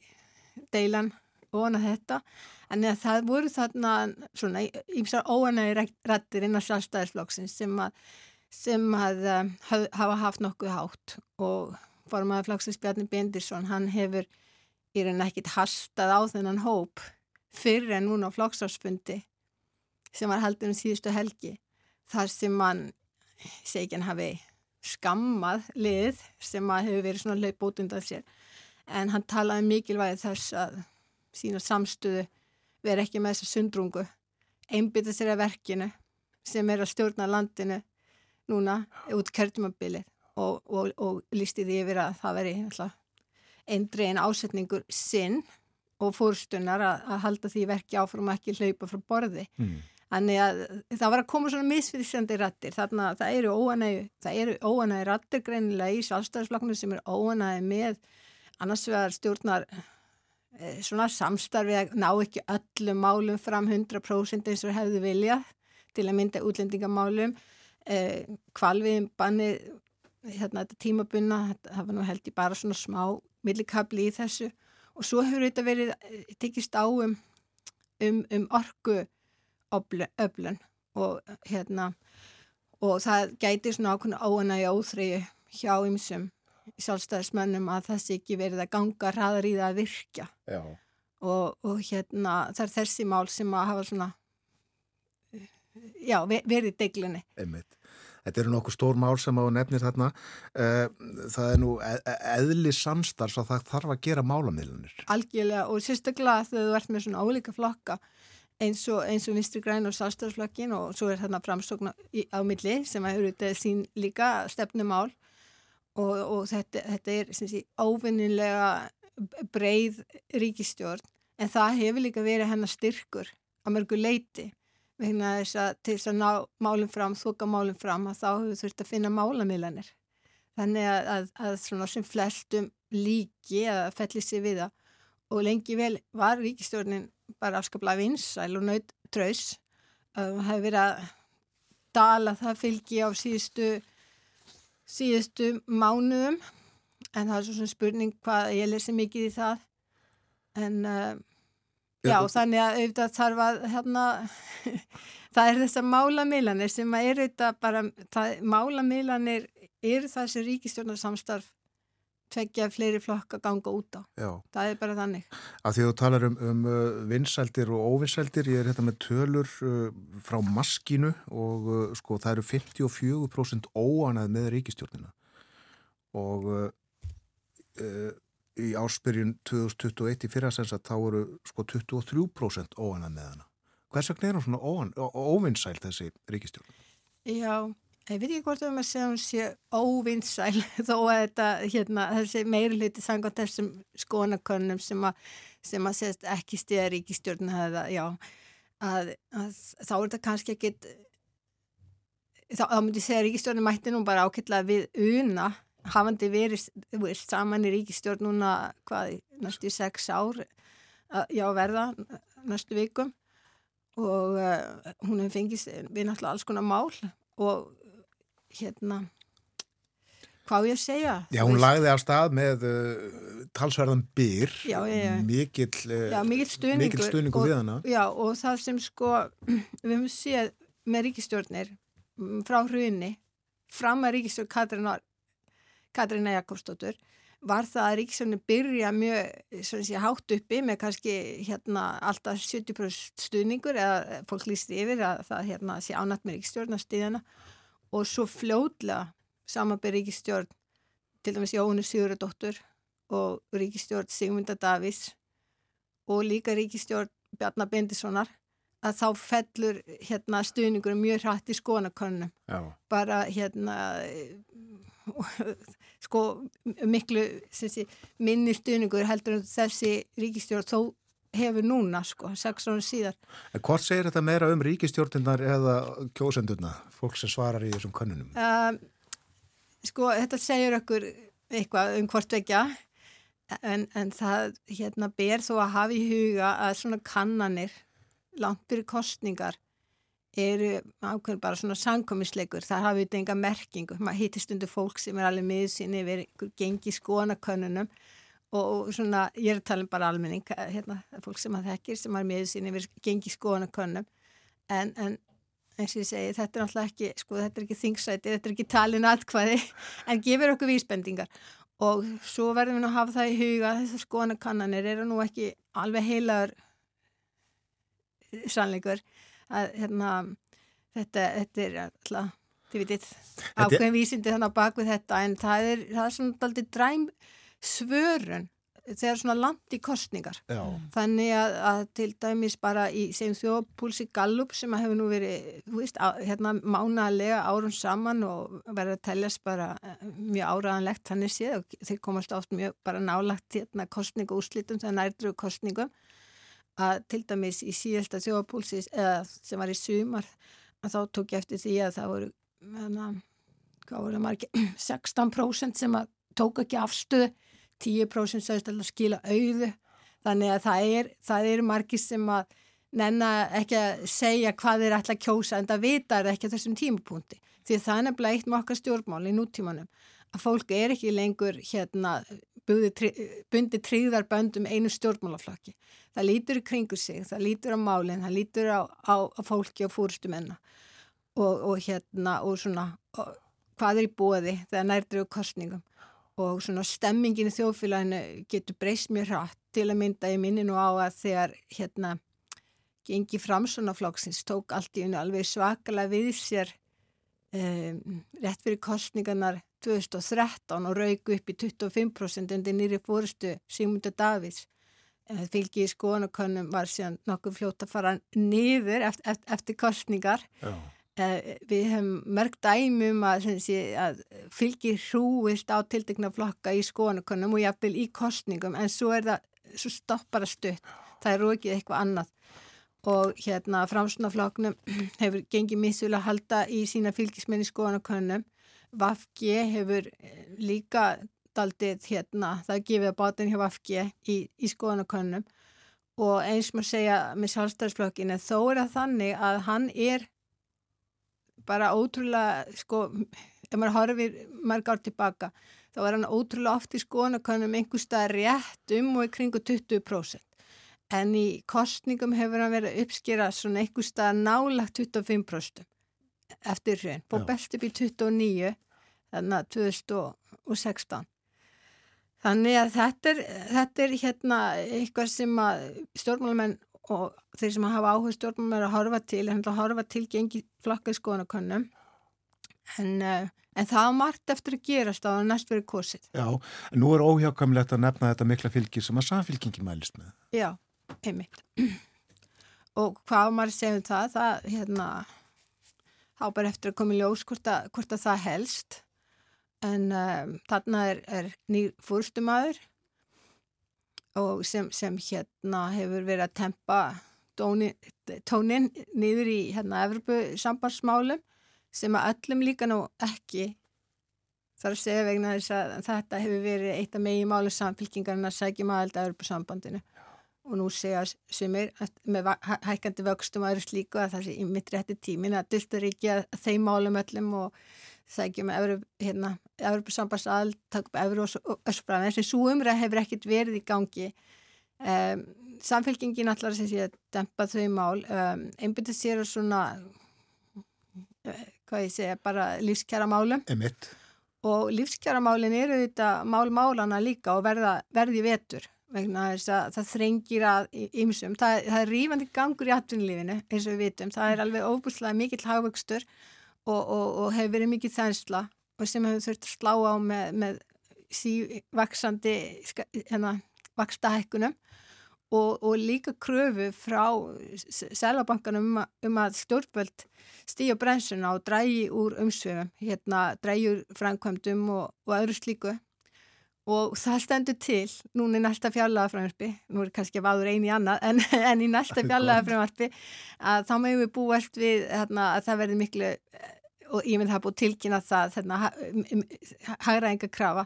deilan óana þetta. En það voru þarna svona ímsar óanægi rættir innan sjálfstæðisflokksins sem að, sem að um, hafa haft nokkuð hátt. Og formaði flokksins Bjarni Bindirsson hann hefur í raun ekkit hastað á þennan hóp fyrir en núna á flokksársfundi sem var heldur um síðustu helgi þar sem mann segi hann hafi skammað lið sem að hefur verið svona löp út undan sér en hann talaði mikilvægi þess að sína samstöðu, vera ekki með þessa sundrungu, einbytta sér að verkinu sem er að stjórna landinu núna út kjörtumabilið og, og, og lísti því yfir að það veri eindri en ásetningur sinn og fórstunnar að, að halda því verki áfram ekki hlaupa frá borði. Mm. Þannig að það var að koma svona misfyrsjandi rattir, þannig að það eru óanægi, það eru óanægi rattir greinilega í sjálfstæðisflokknu sem er óanægi með annars vegar stjórnar e, svona samstarfi að ná ekki öllum málum fram 100% eins og hefðu viljað til að mynda útlendingamálum, e, kvalviðin banni hérna þetta tímabunna, það var nú held ég bara svona smá millikabli í þessu. Og svo hefur þetta verið e, tekist á um, um, um orgu öflun. Og hérna og það gæti svona ákveðna óanægi óþreyju hjá ymsum sjálfstæðismönnum að sé ekki verið að ganga hraðar í það að virkja. Og, og hérna það er þessi mál sem að hafa svona já, verið deglinni Einmitt. Þetta eru nokkuð stór mál sem á nefnir þarna. Eh, það er nú e, e, eðli samstarfs að það þarf að gera málamiðlunir Algjörlega og sérstaklega þegar þú ert með svona ólíka flokka eins og, eins og Vinstri Græn og Sálstafsflokkin og svo er þarna framstokna á milli sem að eru þetta sín líka stefnumál. Og, og þetta, þetta er sé, óvinnilega breið ríkistjórn en það hefur líka verið hennar styrkur að mörgu leiti vegna þess að til þess að ná málum fram, þoka málum fram að þá hefur þurft að finna málamiðlanir. Þannig að, að, að svona sem flestum líki að felli sig við það. Og lengi vel var ríkistjórnin bara afskaplega vinsæl og naut tröys það hefur verið að dala það fylgi á síðustu síðustu mánuðum. En það er svo svona spurning hvað ég lesi mikið í það. En uh, já, þannig að auðvitað þarf að hérna það er þessar málamilanir sem að er auðvitað bara það, málamilanir eru það sem ríkistjórnarsamstarf tveggja fleiri flokk að ganga út á. Já. Það er bara þannig. Af því að þú talar um, um uh, vinsældir og óvinsældir, ég er hérna með tölur uh, frá maskínu og uh, sko það eru 54% óanað með ríkistjórnina og uh, uh, í áspyrjun 2021 í fyrrasens að þá eru sko 23% óanað með hana. Hvers vegna er hún svona óan, óvinsæl þessi ríkistjórn? Já, Ég veit ekki hvort að maður segja hún sé óvinnsæl þó að þetta, hérna, þessi meiruliti sangað þessum skonakönnum sem að, sem að segast ekki stiða ríkistjórn hefða, já, að, að þá er þetta kannski ekkit, þá, þá myndi ég segja ríkistjórnum mætti nú bara ákveðla við una, hafandi verið, veist, saman í ríkistjórn núna, hvað, næstu sex ár, já, verða, næstu vikum. Og uh, hún hefði fengist við náttúrulega alls konar mál og hérna hvað ég að segja? Já, hún lagði á stað með uh, talsverðan byr. Mikill uh, stuðningu, stuðningu við hana. Já, og það sem sko við höfum séð með ríkistjórnir mm, frá hrjunni fram að ríkistjórn Katrína Katrína Jakobsdóttur var það að ríkistjórnir byrja mjög sé, hátt uppi með kannski hérna alltaf 70% stuðningur eða fólk lísti yfir að það hérna, sé ánætt með ríkistjórnastíðana og svo fljóðlega samanbyrð ríkistjórn til dæmis Jónu Sigurðardóttur og ríkistjórn Sigmunda Davís og líka ríkistjórn Bjarnar Bendissonar að þá fellur hérna stuðningur mjög hrætt í skonakönnum bara hérna sko miklu sé, minni stuðningur heldur en þessi ríkistjórn þó hefur núna sko, sex ára síðar. En hvort segir þetta meira um ríkistjórnirnar eða kjósendurna, fólk sem svarar í þessum kannunum? Um, sko, þetta segir okkur eitthvað um hvort vekja en, en það hérna ber þó að hafa í huga að svona kannanir langt byrju kostningar eru ákveður bara svona sankomisleikur, það hafi þetta enga merkingu, maður hittist undir fólk sem er alveg miðsinn yfir gengi skonakönnunum og svona, ég er að tala um bara almenning hérna, fólk sem að þekkir sem er með sín yfir gengi skoðanakönnum en, en eins og ég segi þetta er alltaf ekki, sko þetta er ekki þingsæti þetta er ekki talin atkvæði en gefur okkur vísbendingar. Og svo verðum við að hafa það í huga þessar skoðanakannanir eru nú ekki alveg heilaður sannleikur að hérna þetta, þetta er alltaf þið vitið, ákveðin vísindi þannig á bakvið þetta en það er, það er svona aldrei dræm svörun þegar svona langt í kostningar Já, þannig að, að til dæmis bara í sem þjóðpúlsi Gallup sem að hefur nú verið, þú veist, á, hérna mánalega árum saman og verið að teljast bara eh, mjög áraðanlegt þannig séð og þeir komast oft mjög bara nálagt hérna kostningu úrslitum þegar nærdru kostningum að til dæmis í síðasta þjóðpúlsi eða sem var í sumar að þá tók ég eftir því að það voru hana, hvað voru það margir? 16% sem að tók ekki afstöðu 10% sagðist alltaf skila auðu. Þannig að það er, það er margir sem að nenna ekki að segja hvað þeir ætla að kjósa en það vita er ekki þessum tímapunkti. Því að það er nefnilega eitt með okkar stjórnmál í nútímanum að fólk er ekki lengur hérna bundi tríðarböndum einu stjórnmálaflokki. Það lítur í kringu sig, það lítur á málinn það lítur á, á, á fólki og fúrstumenna og, og hérna og svona og, hvað er í bóði þegar nærdur og kostningum og svona stemmingin í þjóðfélaginu getur breyst mjög hratt. Til að mynda ég minni nú á að þegar hérna gengi framsunaflokksins tók allt í unni alveg svakalega við sér um, rétt fyrir kostningarnar 2013 og raug upp í 25% undir nýri fórstu Sigmundur Davids fylgi í skoðanakönnum var síðan nokkuð fljótt að fara niður eftir, eftir, eftir kostningar já, við hefum mörg dæmum að, sé, að fylgi hrúist á tildegna flokka í skoðanakönnum og jafnvel í kostningum en svo er það, svo stoppar að stutt. Það er rókið eitthvað annað. Og hérna framsunafloknum hefur gengið missulega að halda í sína fylgismenn í skoðanakönnum Vafgi hefur líka daldið hérna, það gefið að bátinn hjá Vafgi í, í skoðanakönnum og eins maður segja með sjálfstæðisflokkinu þó er það þannig að hann er bara ótrúlega sko, ef maður horfir marg ár tilbaka þá er hann ótrúlega oft í skoðanakönnum einhver stað rétt um og í kringu 20% en í kostningum hefur hann verið uppskýrað svona einhver stað nálagt 25% eftir hrjön, búið best upp í 29 þannig að 2016 þannig að þetta er, þetta er hérna eitthvað sem að stjórnmálamenn og þeir sem hafa áhuga stjórnmálamenn að horfa til, er að horfa til gengi flokka í skoðanakönnum en, en það margt eftir að gerast á næst verið kosið. Já, en nú er óhjákamlegt að nefna þetta mikla fylgi sem að samfylkingi mælist með. Já, einmitt. Og hvað maður segjum það, það hérna þá bara eftir að koma í ljós hvort að, hvort að það helst. En um, þarna er, er nýr fúrstumæður og sem, sem hérna hefur verið að tempa tónin niður í hérna Evropu sambandsmálum sem að öllum líka nú ekki þarf að segja vegna þess að þetta hefur verið eitt af megi málu samfélkingarinn að segja maður að Evropu sambandinu og nú segja sumir með hækkandi vöxtum og öðru slíku að það sé í mitt rétti tímin að ekki að þeim málum öllum og sækjum hérna, Evropasambands aðal, takk upp Evru og össfram, en þessi umræð hefur ekkert verið í gangi. Um, samfélkingin allar sem sé að dempa þau mál. Um, einbindið sér og svona uh, hvað ég segja, bara lífskjara málum Emitt. og lífskjara málin eru þetta mál-málana líka og verða, verði vetur vegna þess að það þrengir að ymsum, það, það er rífandi gangur í atvinnlífinu eins og við vitum, það er alveg óbúslega mikill hagvöxtur og, og, og hefur verið mikið þensla og sem hefur þurft að slá á með, með sívaksandi hérna, vaksta hækkunum og, og líka kröfu frá selabankanum um, um að stjórnvöld stíja brensuna og drægi úr umsvefum, hérna drægi úr framkvæmdum og, og öðru slíku og það stendur til núna í næsta fjallagafrömmarpi nú er kannski að vaður eini annað en, en í næsta fjallagafrömmarpi að þá meðum við búast við hérna, að það verði miklu og ég myndi hafa búið tilkynna það hægraðinga krafa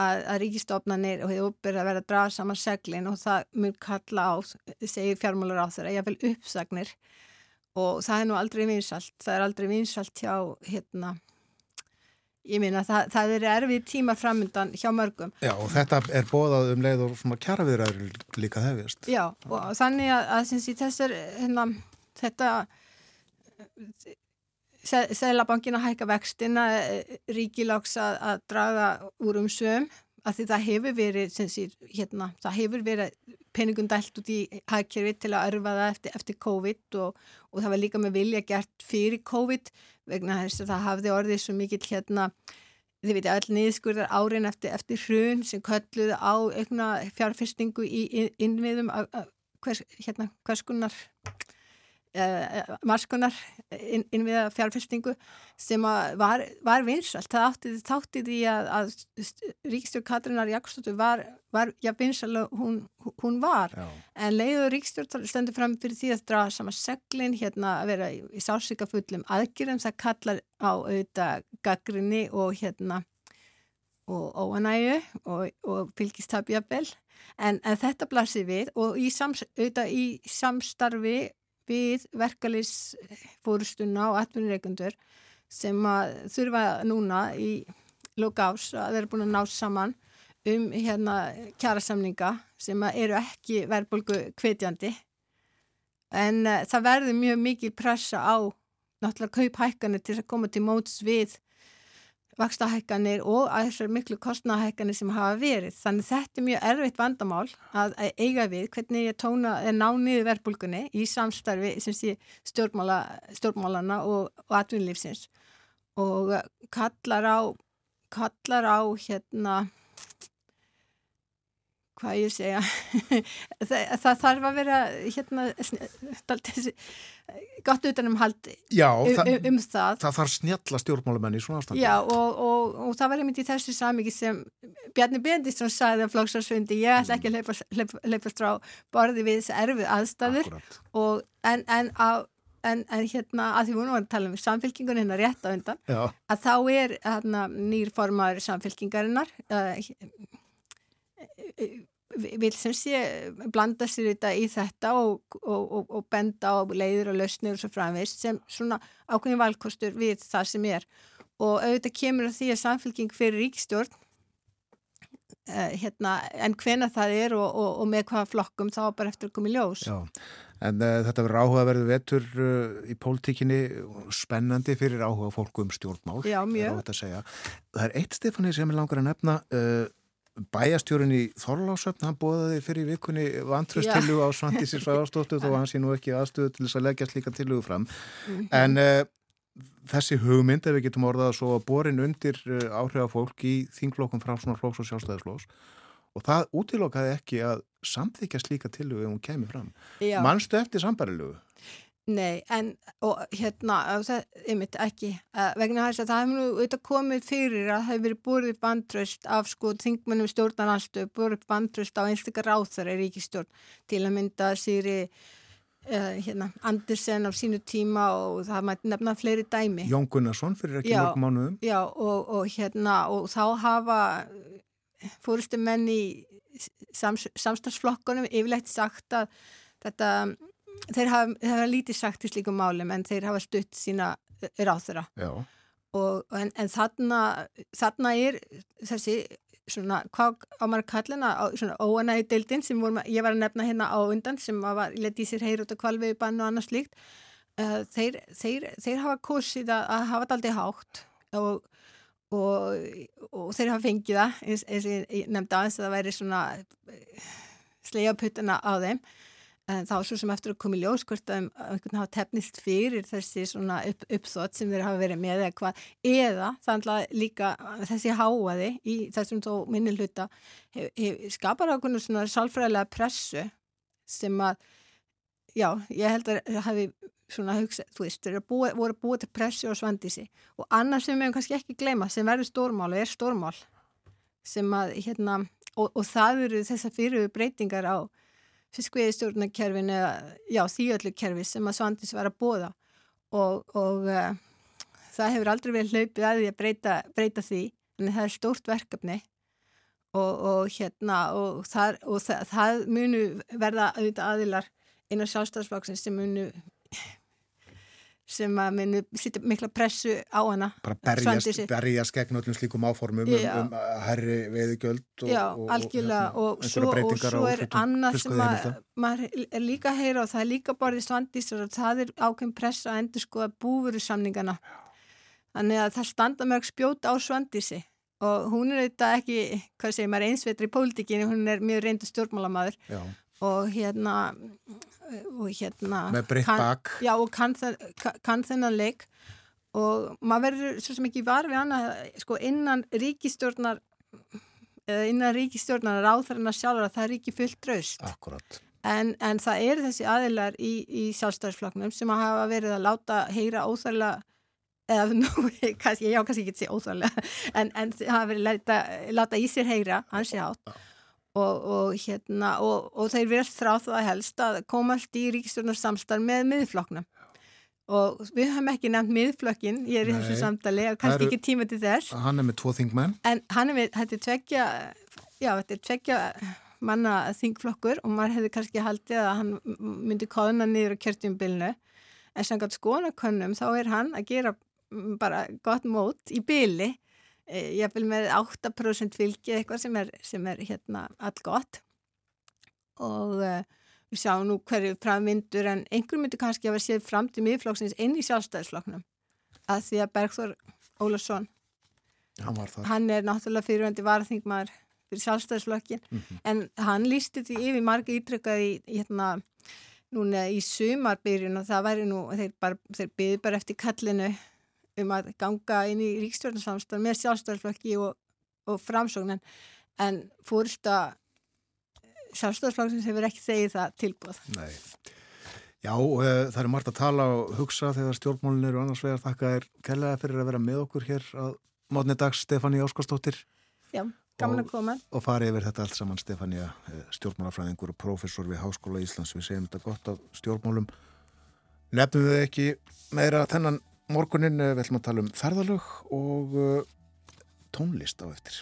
að, að ríkistofnanir og hefur uppbyrðið að vera að draga saman seglin og það mun kalla á, segir fjármálur á þeirra, ég vil uppsagnir. Og það er nú aldrei vinsalt, það er aldrei vinsalt hjá hérna ég minna það, það er erfið tíma framöndan hjá mörgum. Já og þetta er bóðað um leið og svona kjaraviðræður líka hefist. Já og þannig að, að þessar hérna, þetta Sælabankin að hækka vextina, eh, ríkilags að, að draga úr um söm að því það hefur verið, sír, hérna, það hefur verið peningundælt út í hækkerfi til að örfa það eftir, eftir COVID og, og það var líka með vilja gert fyrir COVID vegna þess að það hafði orðið svo mikill hérna þið veitir öll niðurskurðar árin eftir, eftir hrun sem kölluðu á aukna fjárfestingu í inn- innviðum hvers, hérna, hverskunar uh, marskunar inn, innviða fjárfestingu sem var, var vinsalt. Það átti þátti því að, að Ríkstjórn Katrínar Jakobsdóttur var, var já, vinsal hún, hún var. Já. En leiður Ríkstjórn stendur fram fyrir því að draga sama seglinn, hérna að vera í, í sálsika fullum aðgjörðum, það kallar á auðvitað gaggrinni og hérna og óanægu og, og fylgistabjabel en, en þetta blasir við og í, sams, í samstarfi við verkalis fórustuna og atvinnureikundur sem að þurfa núna í lóka ás að þeirra búin að ná saman um hérna kjærasamninga sem eru ekki verðbólgu kvetjandi en uh, það verður mjög mikil pressa á náttúrulega kauphækkanir til að koma til móts við vakstahækkanir og að þessar miklu kostnahækkanir sem hafa verið. Þannig þetta er mjög erfitt vandamál að eiga við hvernig ég tóna er ná niður verðbólgunni í samstarfi sé stjórnmála, stjórnmálana og, og atvinnlífsins og kallar á, kallar á hérna hvað ég segja. Það, það þarf að vera hérna gott utanum hald Já, um, það, um, um það. það þarf snjalla stjórnmálamenn í svona ástandi. Já og, og, og það var einmitt í þessu samiki sem Bjarni Bendisson sagði að flóksarsfundi ég ætla ekki að hleypa, hleypa, hleypa strá borði við þessi erfið aðstæður. Og, en, en, á, en, en hérna að því við vorum að tala um samfélkingun hérna rétt á undan Já, að þá er hérna, nýr formaður samfélkingarinnar uh, vil sem sé blanda sér þetta í þetta og, og, og, og benda á leiður og lausnir og svo framvegst sem svona ákveðin valkostur við það sem er og auðvitað kemur að því að samfélking fyrir ríkstjórn uh, hérna, en hvena það er og, og með hvaða flokkum þá bara eftir að koma í ljós já. En uh, þetta verður áhugaverðu vetur uh, í pólitíkinni, spennandi fyrir áhuga fólku um stjórnmál. Já, mjög. er. Það er eitt Stefani sem ég langar að nefna, bæjastjórin í Þorlásöfn, hann bóðaði fyrir vikunni vantröstilu á Svandísir Svæðarstóttu þó hann sé nú ekki aðstöðu til þess að leggja slíka tilugu fram. Mhm. En uh, þessi hugmynd, ef við getum orðað svo að borin undir uh, áhrifafólk í þingflokkum frá svona flóks og sjálfstæðisflós og það útilokaði ekki að samþykja slíka tilugu ef hún kemur fram. Já. Manstu eftir sambarilugu? Nei, en og hérna, er mitt ekki, vegna þess að það hefur nú auðvitað komið fyrir að það hefur verið búrið bandröst af sko þingmennum stjórnarnarstöð, búrið bandröst á einstakar ráþar er ríkistjórn til að mynda Sýri uh, hérna, Andersen á sínu tíma og það mætti nefna fleiri dæmi. Jón Gunnarsson fyrir ekki mörgum mánuðum. Já, og, og hérna, og þá hafa fórustu menn í sams, samstagsflokkunum yfirleitt sagt að þetta, þeir hafa, þeir hafa lítið sagt í slíkum málum en þeir hafa stutt sína ráþura Já, og, en, en þarna, þarna er þessi svona, hvað á maður á- svona óanægi deildin sem vorum, að- ég var að nefna hérna á undan sem var, leti sér heyr út af kvalvegu bann og annað slíkt. Uh, þeir, þeir, þeir hafa kosið að, að hafa þetta aldrei hátt og, og, og þeir hafa fengið það eins, og ég nefndi aðeins að það væri svona slega puttana á þeim en þá svo sem eftir að koma í ljós hvort að einhvern hafa tefnist fyrir þessi svona upp, uppþótt sem þeir hafa verið með eða hvað, eða þannig líka þessi háaði í þessum þó minni hluta hef, hef, skapar ákveðinu svona sálfræðilega pressu sem að já, ég held að hafi svona hugsa, þú veist, þeir búið, voru búið til pressu og svandísi. Og annars sem við hefum kannski ekki gleyma, sem verður stórmál og er stórmál sem að hérna, og, og það eru þessar fyrir breytingar á fiskveiðstjórnarkerfinu eða já, því öllu kerfi sem að Svandís var að bóða og, og uh, það hefur aldrei verið hlaupið að því að breyta, breyta því. En það er stórt verkefni. Og, og hérna og, þar, og það, það munu verða auðvitað aðilar inn á sjálfstafsflokksins sem munu sem að munu sitja mikla pressu á hana bara berjast, berjast gegn öllum slíkum áformum um, um herri veiðugjöld og, Já, og, algjörlega. hérna, og, svo, og svo er annað sem að maður er líka að heyra og það er líka borðið svandísar og það er ákveðin pressa að endur skoða búveru samningana þannig að það standa mörg spjót á svandísi og hún er þetta ekki, hvað segir maður, einsveitri í pólitíkinni, hún er mjög reyndu stjórnmálamaður. Já, og hérna og hérna með breytt bak. Já og kann, þennan leik. Og maður verður svo sem ekki var við annað sko innan ríkistjórnar eða innan ríkistjórnar ráðþarna sjálfur að það er ekki fullt draust Akkurat. en, en það eru þessi aðilar í, í sjálfstæðisflokknum sem að hafa verið að láta heyra óþærlega eða nú, kannski, já, kannski ekki að segja óþærlega en, en hafa verið að láta, í sér heyra, hans ég átt og, og hérna og, og þeir verðast þráð það helst að komast í ríkistjórnar samstarf með miðflokknum og við höfum ekki nefnt miðflokkin, ég er í Nei. þessu samtali kannski ekki tíma til þess Hann er með tvo þingmenn. en hann er með, þetta er tveggja já, þetta er tveggja manna þingflokkur og maður hefði kannski haldið að hann myndi kóðuna niður á kjörtjumbilinu en samkvæmt skoðanakönnum þá er hann að gera bara gott mót í byli ég vil með 8% fylgi eitthvað sem er, sem er hérna all gott og uh, við sjáum nú hverju framvindur en einhver myndi kannski að vera séð fram til miðflokksins inn í sjálfstæðisflokknum að því að Bergþór Ólarsson Hann hann er náttúrulega fyrirvændi varaþingmaður fyrir sjálfstæðisflokkin en hann lísti því yfir marga ítrykkað í hérna núna í sumarbyrjun og það væri nú þeir, bara, þeir byði bara eftir kallinu um að ganga inn í ríkstjórnarsamstæð með sjálfstæðisflokki og, og framsóknan en fórsta sjálfstæðisflokksins hefur ekki þegið það tilbúð Nei. Já, uh, það er margt að tala og hugsa þegar stjórnmálin eru annars vegar þakka þér kærlega fyrir að vera með okkur hér að mótni dags Stefáni Óskarsdóttir Já, gaman Og- að koma og fari yfir þetta allt saman Stefania, stjórnmálafræðingur og prófessor við Háskóla Íslands. Við segjum þetta gott af stjórnmálum. Nefnum við ekki meira þennan morgunin, eh, við ætlum að tala um ferðalög og uh, tónlist á eftir.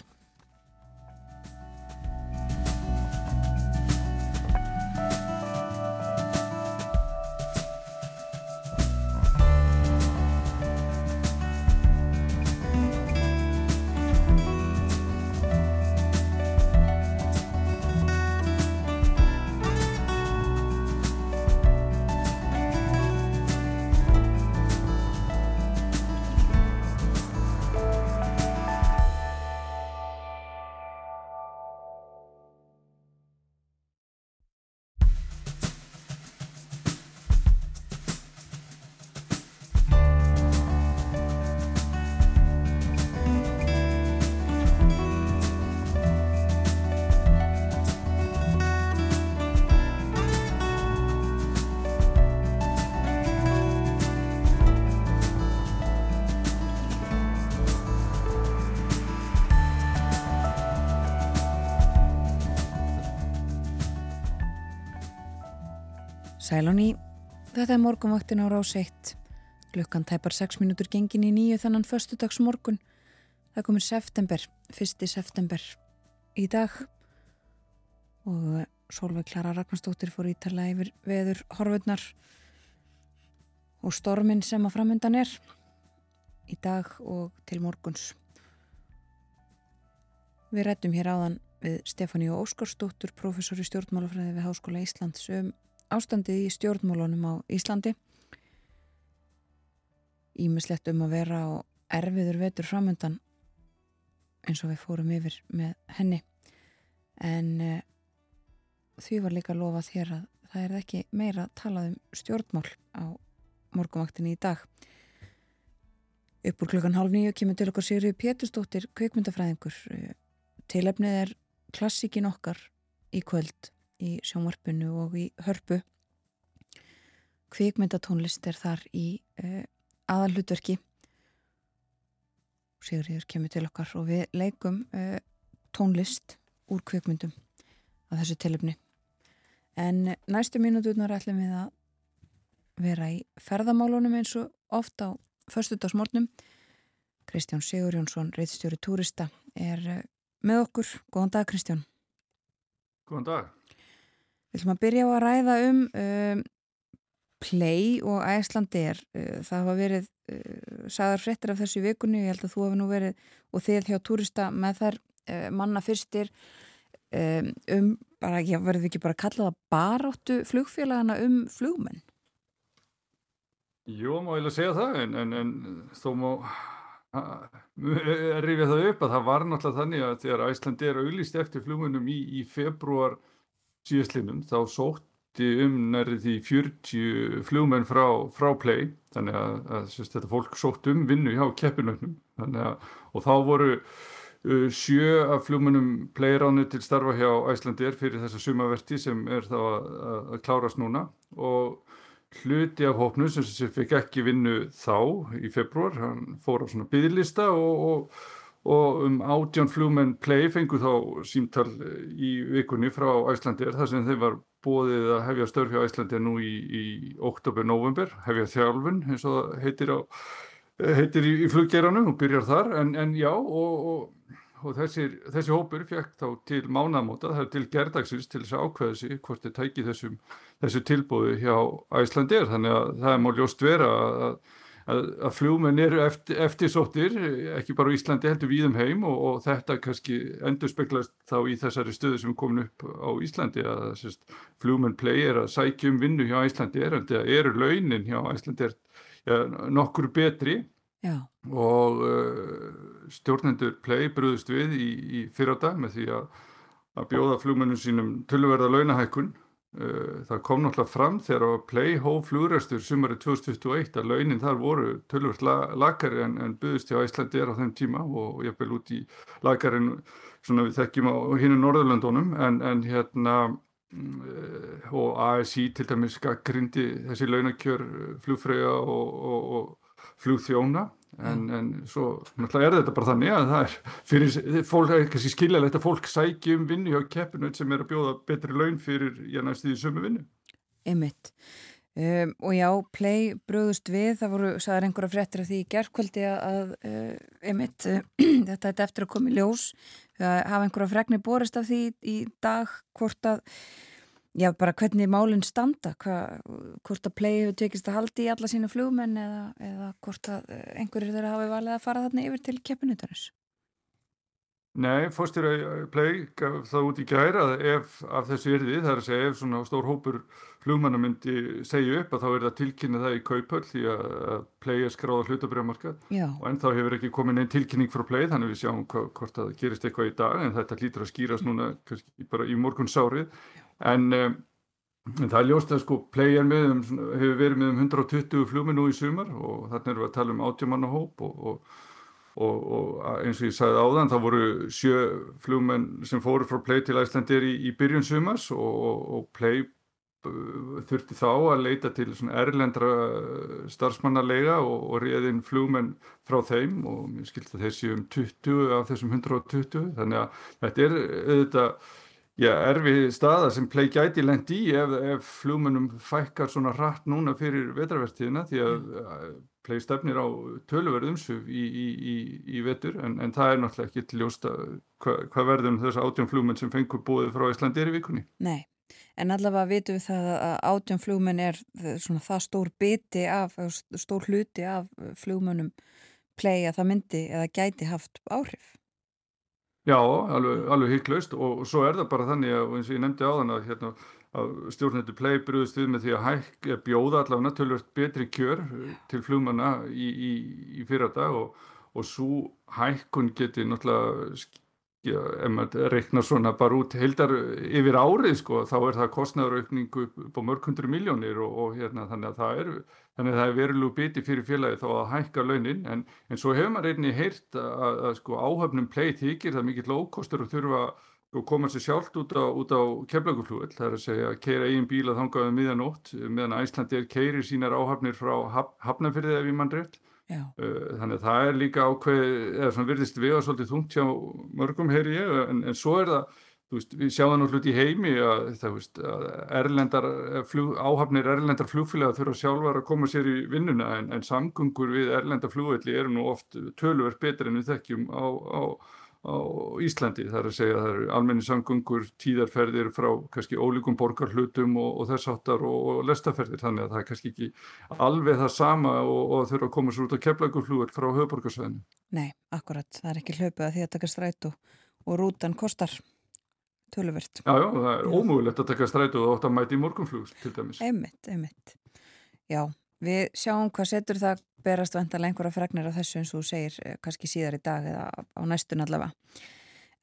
Sælóni, þetta er morgunvaktin á rás 1. Klukkan tæpar 6 mínútur gengin í nýju þannan föstudags morgun. Það komir september, 1. september í dag og Solveig Klara Ragnarstóttir fór ítala yfir veður horfurnar og stormin sem að framöndan er í dag og til morguns. Við rættum hér áðan við Stefáníu Óskarsdóttur, professor í stjórnmálafræði við Háskóla Íslands um ástandið í stjórnmálunum á Íslandi. Ímislegt um að vera á erfiður vetur framöndan eins og við fórum yfir með henni. En uh, því var líka lofað hér að það er ekki meira talað um stjórnmál á morgumvaktinni í dag. Upp úr klukkan hálf nýju kemur til okkar Sigriði Pétursdóttir, kveikmyndafræðingur. Eh, Tilefnið er klassikin okkar í kvöld í sjónvarpinu og í hörpu. Kvikmyndatónlist er þar í uh, aðalhutverki. Sigriður kemur til okkar og við leikum uh, tónlist úr kvikmyndum að þessu tilefni. En næstu mínúturnar ætlum við að vera í ferðamálunum eins og oft á förstudagsmórnum. Kristján Sigur Jónsson, reittstjóri túrista, er uh, með okkur. Góðan dag Kristján. Góðan dag. Við ætlum að byrja á að ræða um, um Play og Æslandir. Uh, það hafa verið uh, sagðar fréttir af þessu vikunni, ég held að þú hafi nú verið og þið hjá túrista með þær uh, manna fyrstir um, um bara, ég verði ekki bara að kalla það baráttu flugfélagana um flugmenn. Jó, má ég alveg segja það, en, en, en þó má rifja það upp að það var náttúrulega þannig að þegar Æslandi er auðlist eftir flugmunum í, í februar síðastlinum, þá sótt flutti um nærið því 40 flugmenn frá, frá play þannig að, að sérst, þetta fólk sótt um vinnu hjá keppinögnum og þá voru uh, sjö af flugmennum playránu til starfa hjá Æslandir fyrir þessa sumaverti sem er þá að, að, klárast núna. Og hluti af hópnu sem, sem fikk ekki vinnu þá í februar, hann fór á svona bygglista og, og og um átján flugmenn play fengu þá símtal í vikunni frá Æslandir þar sem þeim var bóðið að hefja störf hjá Æslandir nú í, í oktober-november, hefja þjálfun eins og það heitir, á, heitir í, í fluggeranum og byrjar þar. En, en já og, og, og þessi, þessi hópur fekk þá til mánamóta, það er til gerdagsins til þess að ákveða sig hvort þið tæki þessum, þessu tilbóði hjá Æslandir þannig að það er mál ljóst vera að að, að fljómenn eru eftir, eftirsóttir, ekki bara á Íslandi heldur við um heim og, og þetta kannski endur speklast þá í þessari stöðu sem komin upp á Íslandi að fljómenn play er að sækja um vinnu hjá Íslandi er, en það eru launin hjá Íslandi er ja, nokkur betri Já. og uh, stjórnendur play brúðust við í, í fyrrata með því að, að bjóða fljómennum sínum tölverða launahækkun það kom náttúrulega fram þegar á Playhove flugræstur sumari 2021 að launin þar voru tölvört lagari en, en byggðist hjá Íslandi er á þeim tíma og ég vil út í lagarinn svona við þekkjum á hinu Norðurlandunum en, en hérna mm, og ASI til dæmis grindi þessi launakjör flugfröya og, og, og flugþjóna en, en svo náttúrulega er þetta bara þannig að það er fyrir fólk, kannski skiljalegt að fólk sæki um vinnu hjá keppinu sem er að bjóða betri laun fyrir ég næst í sömu vinnu. Einmitt. Um, og já, play bröðust við það voru, sagðar einhverja fréttir af því í gerðkvöldi að uh, einmitt uh, þetta er eftir að koma í ljós. Uh, hafa einhverja fregni borist af því í dag hvort að Já, bara hvernig málinn standa, Hva, hvort að play hefur tekist að haldi í alla sína flugmenn eða, eða hvort að eh, einhverjir þeirra hafi valið að fara þarna yfir til keppinutarins? Nei, fórstýra play gaf það út í gæra að ef af þessu yrði, það er að segja ef svona stór hópur flugmanna myndi segja upp að þá er það tilkynna það í kaupöld því að play er skráða hlutabrjámarkað og en þá hefur ekki komin einn tilkynning frá play þannig við sjáum hvort að gerist eitthvað í dag en þetta lítur að skýrast núna bara í morgun sárið en um, það er ljóst að sko play með um, hefur verið með um 120 flugmið nú í sumar og þarna erum við að tala um átjumannahóp og, og, og, og eins og ég sagði áðan það voru sjö flugmenn sem fóru frá play til Æslandir í, í byrjun sumars og play þurfti þá að leita til erlendra starfsmannalega og, og réðin flugmenn frá þeim og mér skilt að þessi um 20 af þessum 120 þannig að þetta er auðvitað Já, erfi staða sem play gæti lengt í ef, ef flugmennum fækkar svona hratt núna fyrir vetravertíðina því að mm. play stefnir á töluverðumsuf í, í, í, í vetur en, en það er náttúrulega ekki til ljósta hvað hva verður um þess átjón flugmenn sem fengur búið frá Íslandir í vikunni. Nei, en allavega vitum við það að átjón flugmenn er svona það stór biti af, stór hluti af flugmennum play að það myndi eða gæti haft áhrif. Já, alveg, alveg hygglust og svo er það bara þannig að eins og ég nefndi á þann að, hérna, að stjórnendur play brúðist við með því að hæk, bjóða allavega tölvöld betri kjör til flugmanna í, í, í fyrra dag og, og svo hækkun geti náttúrulega ef maður reiknar svona bara út heildar yfir árið sko þá er það kostnæðaraukningu upp á mörg hundru miljónir og, og hérna þannig að það er þannig að það er verilegu biti fyrir félagi þá að hækka launin. En, en svo hefur maður einni heyrt að, að, að sko áhafnum play þykir það mikill ókostur og þurfa að koma sér sjálft út á, á keflaguflúvel það er að segja að keira eigin bíla þangaðu um miðanótt meðan Æslandi er keirir sínar áhafnir frá haf, hafnafyrðið ef ég mann rétt. Já. Uh, þannig að það er líka ákveð eða svona virðist við að svolítið þungt hjá mörgum heyri ég. En, en svo er það veist, við sjáum það náttúrulega í heimi að, það, veist, að erlendar flug, áhafnir erlendar flugfélag þurfa sjálfar að koma sér í vinnuna en, en samgöngur við erlendar flugvelli eru nú oft tölverð betur en við þekkjum á, á á Íslandi, það er að segja að það eru almenni samgöngur, tíðarferðir frá kannski ólíkum borgarhlutum og, og þess áttar og, og lestaferðir þannig að það er kannski ekki alveg það sama og, og þurfa að koma svo út á keflagurflugur frá höfuborgarsvæðinu. Nei, akkurat, það er ekki hlaupuð að því að taka strætu og rútan kostar töluvert. Já, já, það er ómögulegt að taka strætu og átt að mæti í morgunflugur til dæmis. Einmitt, einmitt. Já, við sjáum hvað setur það berast vantarlega einhverja fregnir af þessu eins og þú segir eh, kannski síðar í dag eða á næstun allavega.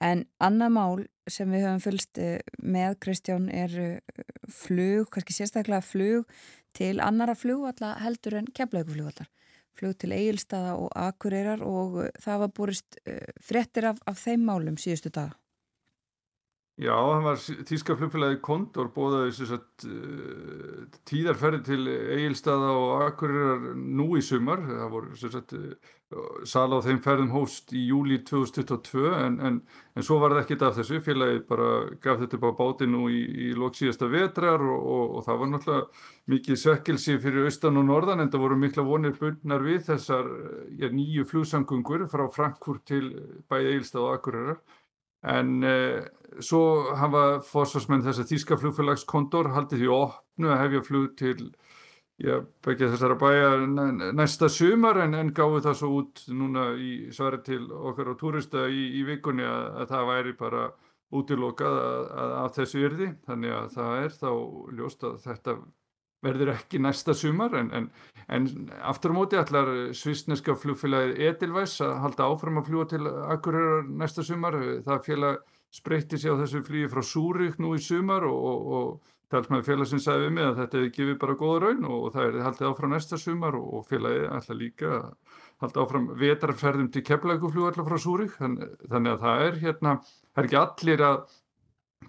En annað mál sem við höfum fylst eh, með Kristján er eh, flug, kannski sérstaklega flug til annara flugvalla heldur en keflauguflugvallar. Flug til eigilstaða og akureyrar og það var borist fréttir af, af þeim málum síðustu daga. Já, það var Þíska flugfélagi Kondor bóðaði að uh, tíðarferði til Egilstaða og Akureyrar nú í sumar. Það voru að uh, sala á þeim ferðum hóst í júli 2022 en, en, en svo var það ekkit af þessu. Félagið bara gaf þetta upp á báti nú í, í lók síðasta vetrar og, og, og það var náttúrulega mikið svekkelsi fyrir austan og norðan en það voru mikla vonir bundnar við þessar ja, nýju flugsangungur frá Frankfurt til bæði Egilstaða og Akureyrar. En eh, svo hafa fórsvarsmenn þess að Þíska flugfélagskondor haldið því opnu að hefja flug til já, begja þessara bæja næsta sumar en, en gáðu það svo út núna í svari til okkar á túrista í, í vikunni að, að það væri bara útilokað að, að, að þessu yrði. Þannig að það er þá ljóst að þetta verður ekki næsta sumar en, en, en aftur á móti allar svisneska flugfélagið Edelvæs að halda áfram að fljúa til Akureyrar næsta sumar. Það félag spreytti sig á þessu flýi frá Súrik nú í sumar og, og, og talsmaður félagsinn sagði við mig að þetta hefði gefið bara góða raun og, og það er haldið áfram næsta sumar og félagið allar líka haldið áfram vetarferðum til Keflagufljú allar frá Súrik þannig, þannig að það er hérna, það er ekki allir að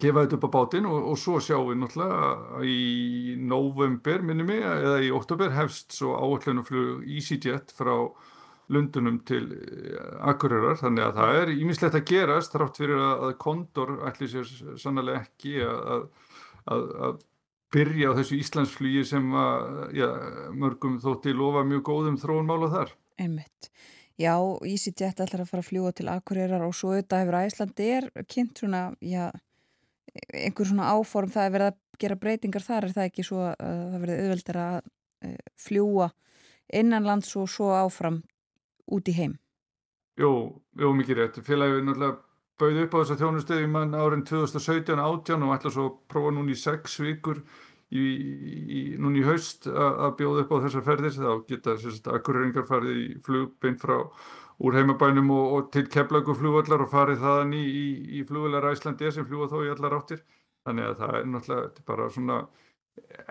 gefa þetta upp á bátinn og, og svo sjáum við náttúrulega í november minnum ég eða í oktober hefst svo áallunumflug EasyJet frá Lundunum til eh, Akureyrar þannig að það er ímislegt að gerast þrátt fyrir að Kondor ætli sér sannlega ekki að, að, að byrja á þessu Íslandsflugi sem að já, mörgum þótti lofa mjög góðum þróunmála þar. Einmitt. Já, EasyJet ætlar að fara að fljúa til Akureyrar og svo auðvitað hefur Æslandi er kynnt svona, já einhver svona áform það er verið að gera breytingar þar er það ekki svo að það verið auðveldir að eh, fljúa innanlands og svo áfram út í heim? Jú, jú mikið rétt. Félagið er náttúrulega bauð upp á þessa þjónustöði mann árin 2017-18 og ætla svo að prófa núni í sex vikur í, í, núni í haust að bjóða upp á þessar ferðir. Þá geta akkurreiringar farið í flugbein frá úr heimabænum og, og til keflagu flugvallar og farið þaðan í, í, í flugvallar Æslandi sem fljúa þó í allar áttir. Þannig að það er náttúrulega bara svona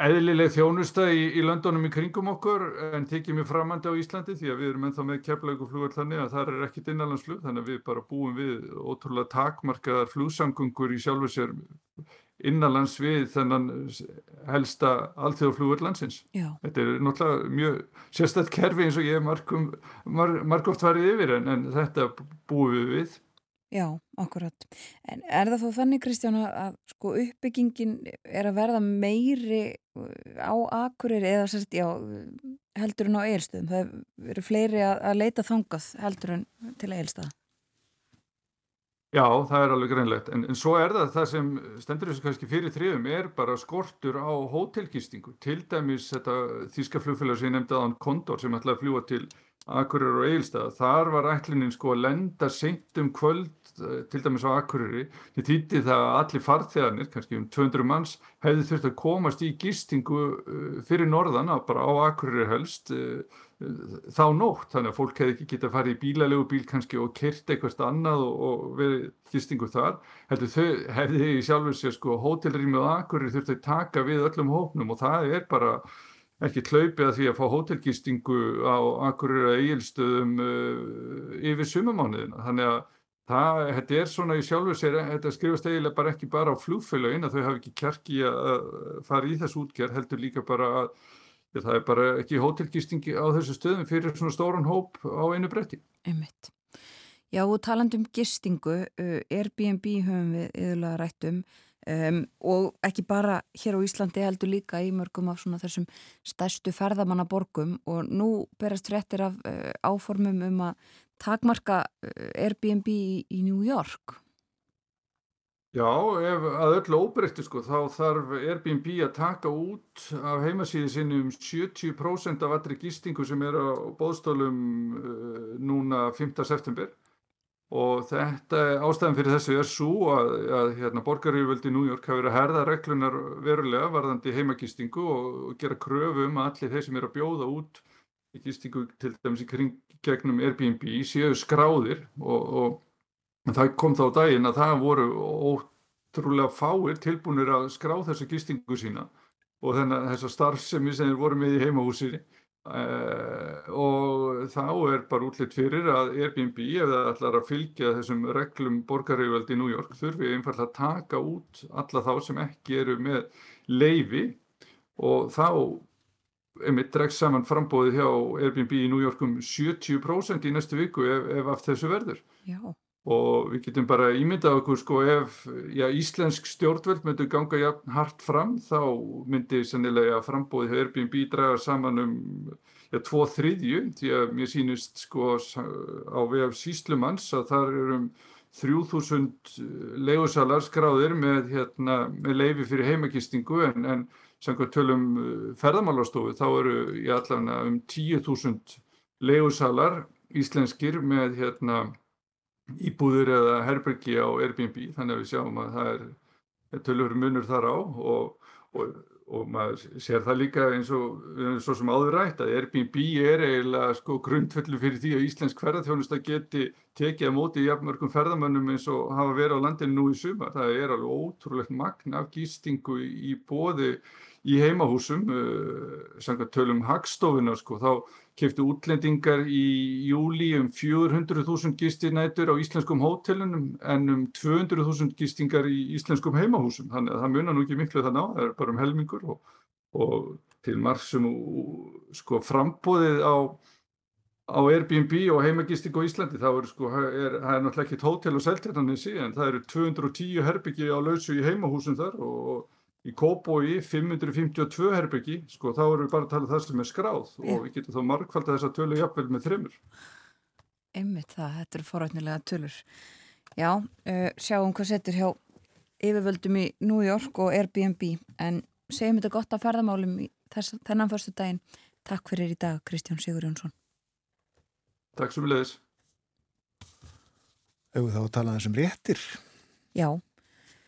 eðlileg þjónusta í, í löndunum í kringum okkur en tekið mér framandi á Íslandi því að við erum ennþá með keflagu flugvall þannig að það er ekkit innanlandsflug. Þannig að við bara búum við ótrúlega takmarkaðar flugsangungur í sjálfu sér innanlands við þennan helsta alþjóðflugur landsins. Já. Þetta er náttúrulega mjög sérstætt kerfi eins og ég markum, mar, margóft farið yfir en, en þetta búum við við. Já, akkurat. En er það þó þannig Kristján að sko uppbyggingin er að verða meiri á Akureyri eða sérst, já, heldur en á eilstöðum? Það eru fleiri að, að leita þangað heldur en til eilstöða? Já, það er alveg greinlegt, en, en svo er það það sem stendur þessu kannski fyrir þriðum er bara skortur á hótelgistingu, til dæmis þetta þíska flugfélag sem ég nefndi aðan Kondor sem ætlaði að fljúa til Akureyri og Egilstað, þar var ætlinin sko að lenda seint um kvöld eh, til dæmis á Akureyri, því týtti það að allir farþegarnir, kannski um 200 manns, hefði þurft að komast í gistingu eh, fyrir norðan, bara á Akureyri helst, eh, þá nótt, þannig að fólk hefði ekki getið að fara í bílalegu bíl kannski og kyrt eitthvað annað og, og verið gistingu þar heldur þau hefði í sjálfur sér sko hótelrými og akkurir þurftu að taka við öllum hópnum og það er bara ekki hlaupið að því að fá hótelgistingu á akkurir að eigilstöðum uh, yfir sumamániðina þannig að það, þetta er svona í sjálfur sér þetta skrifast eiginlega bara ekki bara á flúfélagin að þau hafi ekki kjarki að fara í þessu útgerð heldur líka bara að það er bara ekki hótelgistingi á þessu stöðum fyrir svona stóran hóp á einu bretti. Einmitt. Já og talandum gistingu, uh, Airbnb höfum við yfirlega rættum um, og ekki bara hér á Íslandi heldur líka í mörgum af svona þessum stærstu ferðamannaborgum og nú berast fréttir af uh, áformum um að takmarka uh, Airbnb í, í New York. Já, ef að öllu óbreyttu sko, þá þarf Airbnb að taka út af heimasíði sinni um 70% af allri gistingu sem er á bóðstólum uh, núna 5. september og þetta ástæðan fyrir þessu er svo að, að hérna, borgaríföldi New York hafi verið að herða reglunar verulega varðandi heimagistingu og, og gera kröfu um að allir þeir sem er að bjóða út í gistingu til dæmis í kring gegnum Airbnb séu skráðir og, og En það kom þá daginn að það voru ótrúlega fáir tilbúinir að skrá þessa gistingu sína og þennan þessa starfsemi sem þeir voru með í heimahúsinu Uh, og þá er bara útlitt fyrir að Airbnb ef það ætlar að fylgja þessum reglum borgaríðvöldi í New York þurfi einfallega að taka út alla þá sem ekki eru með leifi og þá einmitt dregst saman frambóðið hjá Airbnb í New York um 70% í næstu viku ef, ef af þessu verður. Já. Og við getum bara ímyndað okkur sko ef já, íslensk stjórnvöld myndu ganga jafn hart fram þá myndi sannilega frambóðið Airbnb draga saman um já, tvo þriðju því að mér sýnist sko á vef síslumanns að þar eru um 3000 legusalar skráðir með, hérna, með leifi fyrir heimakistingu en, en samkvæmt tölum ferðamálastofu þá eru í allavega um 10.000 legusalar íslenskir með hérna íbúður eða herbergi á Airbnb þannig að við sjáum að það er tölur munur þar á og, og, og maður sér það líka eins og svo sem áður rætt að Airbnb er eiginlega sko grundfellu fyrir því að íslensk ferðarþjónusta geti tekið að móti jafnmörgum ferðamönnum eins og hafa verið á landinu nú í sumar. Það er alveg ótrúlegt magna af gýstingu í bóði í heimahúsum, uh, tölum Hagstofuna sko, þá keftu útlendingar í júli um 400.000 gistinætur á íslenskum hótelunum en um 200.000 gistingar í íslenskum heimahúsum. Þannig að það munar nú ekki miklu þannig á, það er bara um helmingur og, og til margsum sko frambóðið á, á Airbnb og heimagisting á Íslandi, það er sko, er, er náttúrulega ekkit hótel og seltjarnanissi en það eru 210 herbyggi á lausu í heimahúsum þar og í Kóbói 552 herbyggi, sko þá erum við bara að tala um það sem er skráð yeah. og við getum þá markvælt að þessa tölu jafnvel með þreymur. Einmitt það, þetta er forrætnilega tölur. Já, uh, sjáum hvað setur hjá yfirvöldum í New York og Airbnb en segjum þetta gott að ferðamálum í þess, þennan fyrstu daginn. Takk fyrir í dag, Kristján Sigur Jónsson. Takk svo mjög leðis. Eða þá talaðum sem réttir. Já.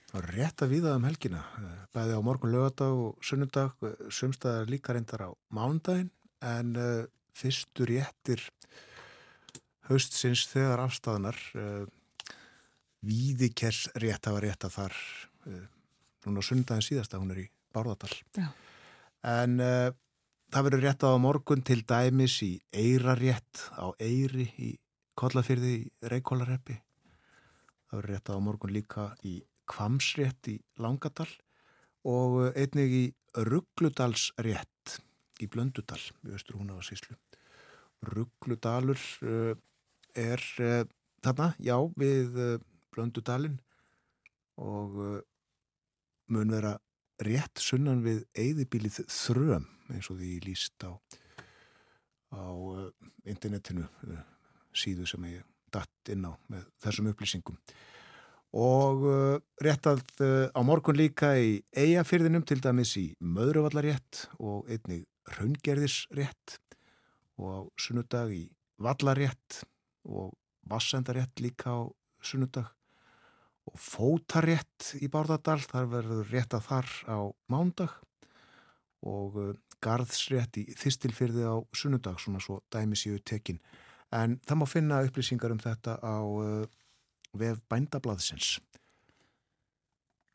Það var rétt að viða um helgina, bæði á morgun lögadag og sunnundag, sumstaðar líka reyndar á mánudagin, en uh, fyrstu réttir haustsins þegar afstæðanar, uh, víðikers rétt hafa rétt að þar, uh, núna á sunnundagin síðasta, hún er í Bárðardal. Já. En það verður rétt á morgun til dæmis í Eirarétt á Eiri í Kollafyrði í Reykjólarreppi. Það verður rétt á morgun líka í Kvamsrétt í Langadal og einnig í Ruggludalsrétt í Blöndudal í Östur Húnavarsíslu. Ruggludalur er þarna, já, við Blöndudalin og mun vera rétt sunnan við eigðibílið þröm eins og því líst á, á internetinu síðu sem ég datt inn á með þessum upplýsingum og uh, réttað uh, á morgun líka í eigafyrðinum til dæmis í möðruvallarétt og einnig raungerðisrétt og á sunnudag í vallarétt og vassendarétt líka á sunnudag og fótarétt í Bárðardal, þar verður réttað þar á mándag og uh, garðsrétt í þistilfyrði á sunnudag, svona svo dæmis í tekin. En það má finna upplýsingar um þetta á vef bændablaðsins.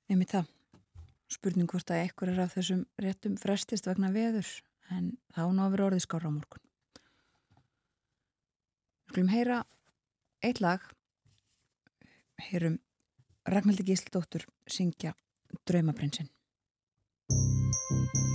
Nefnir það. Spurning hvort að ekkur er af þessum réttum frestist vegna veður en þá ná að vera orðið skára á morgun. Við skulum heyra eitt lag heyrum Ragnhildi Gísldóttur syngja Draumaprinsinn. Á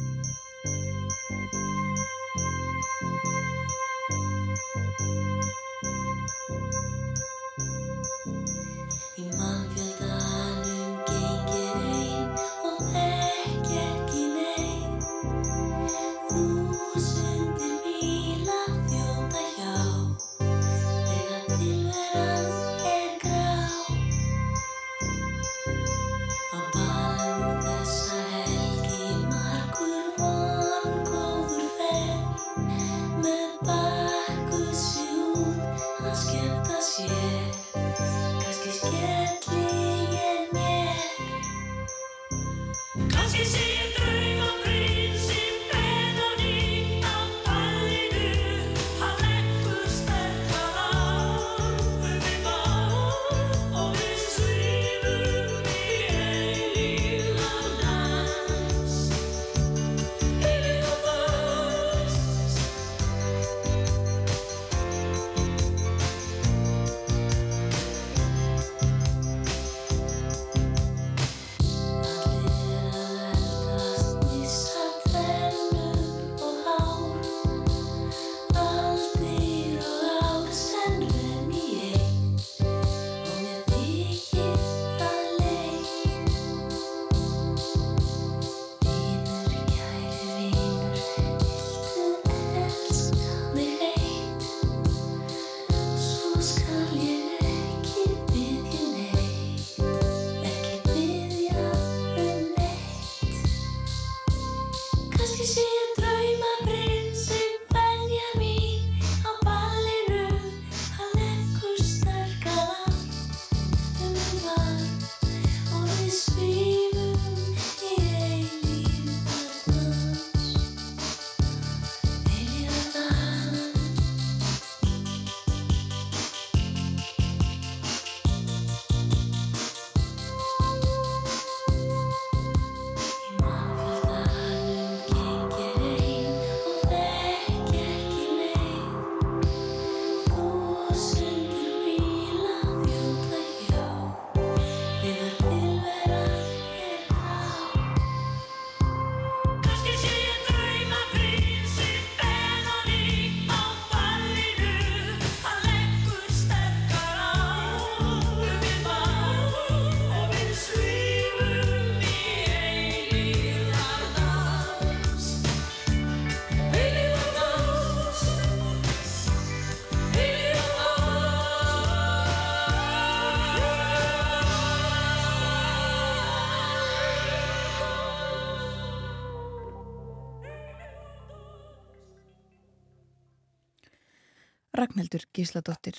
Ragnhildur Gísladóttir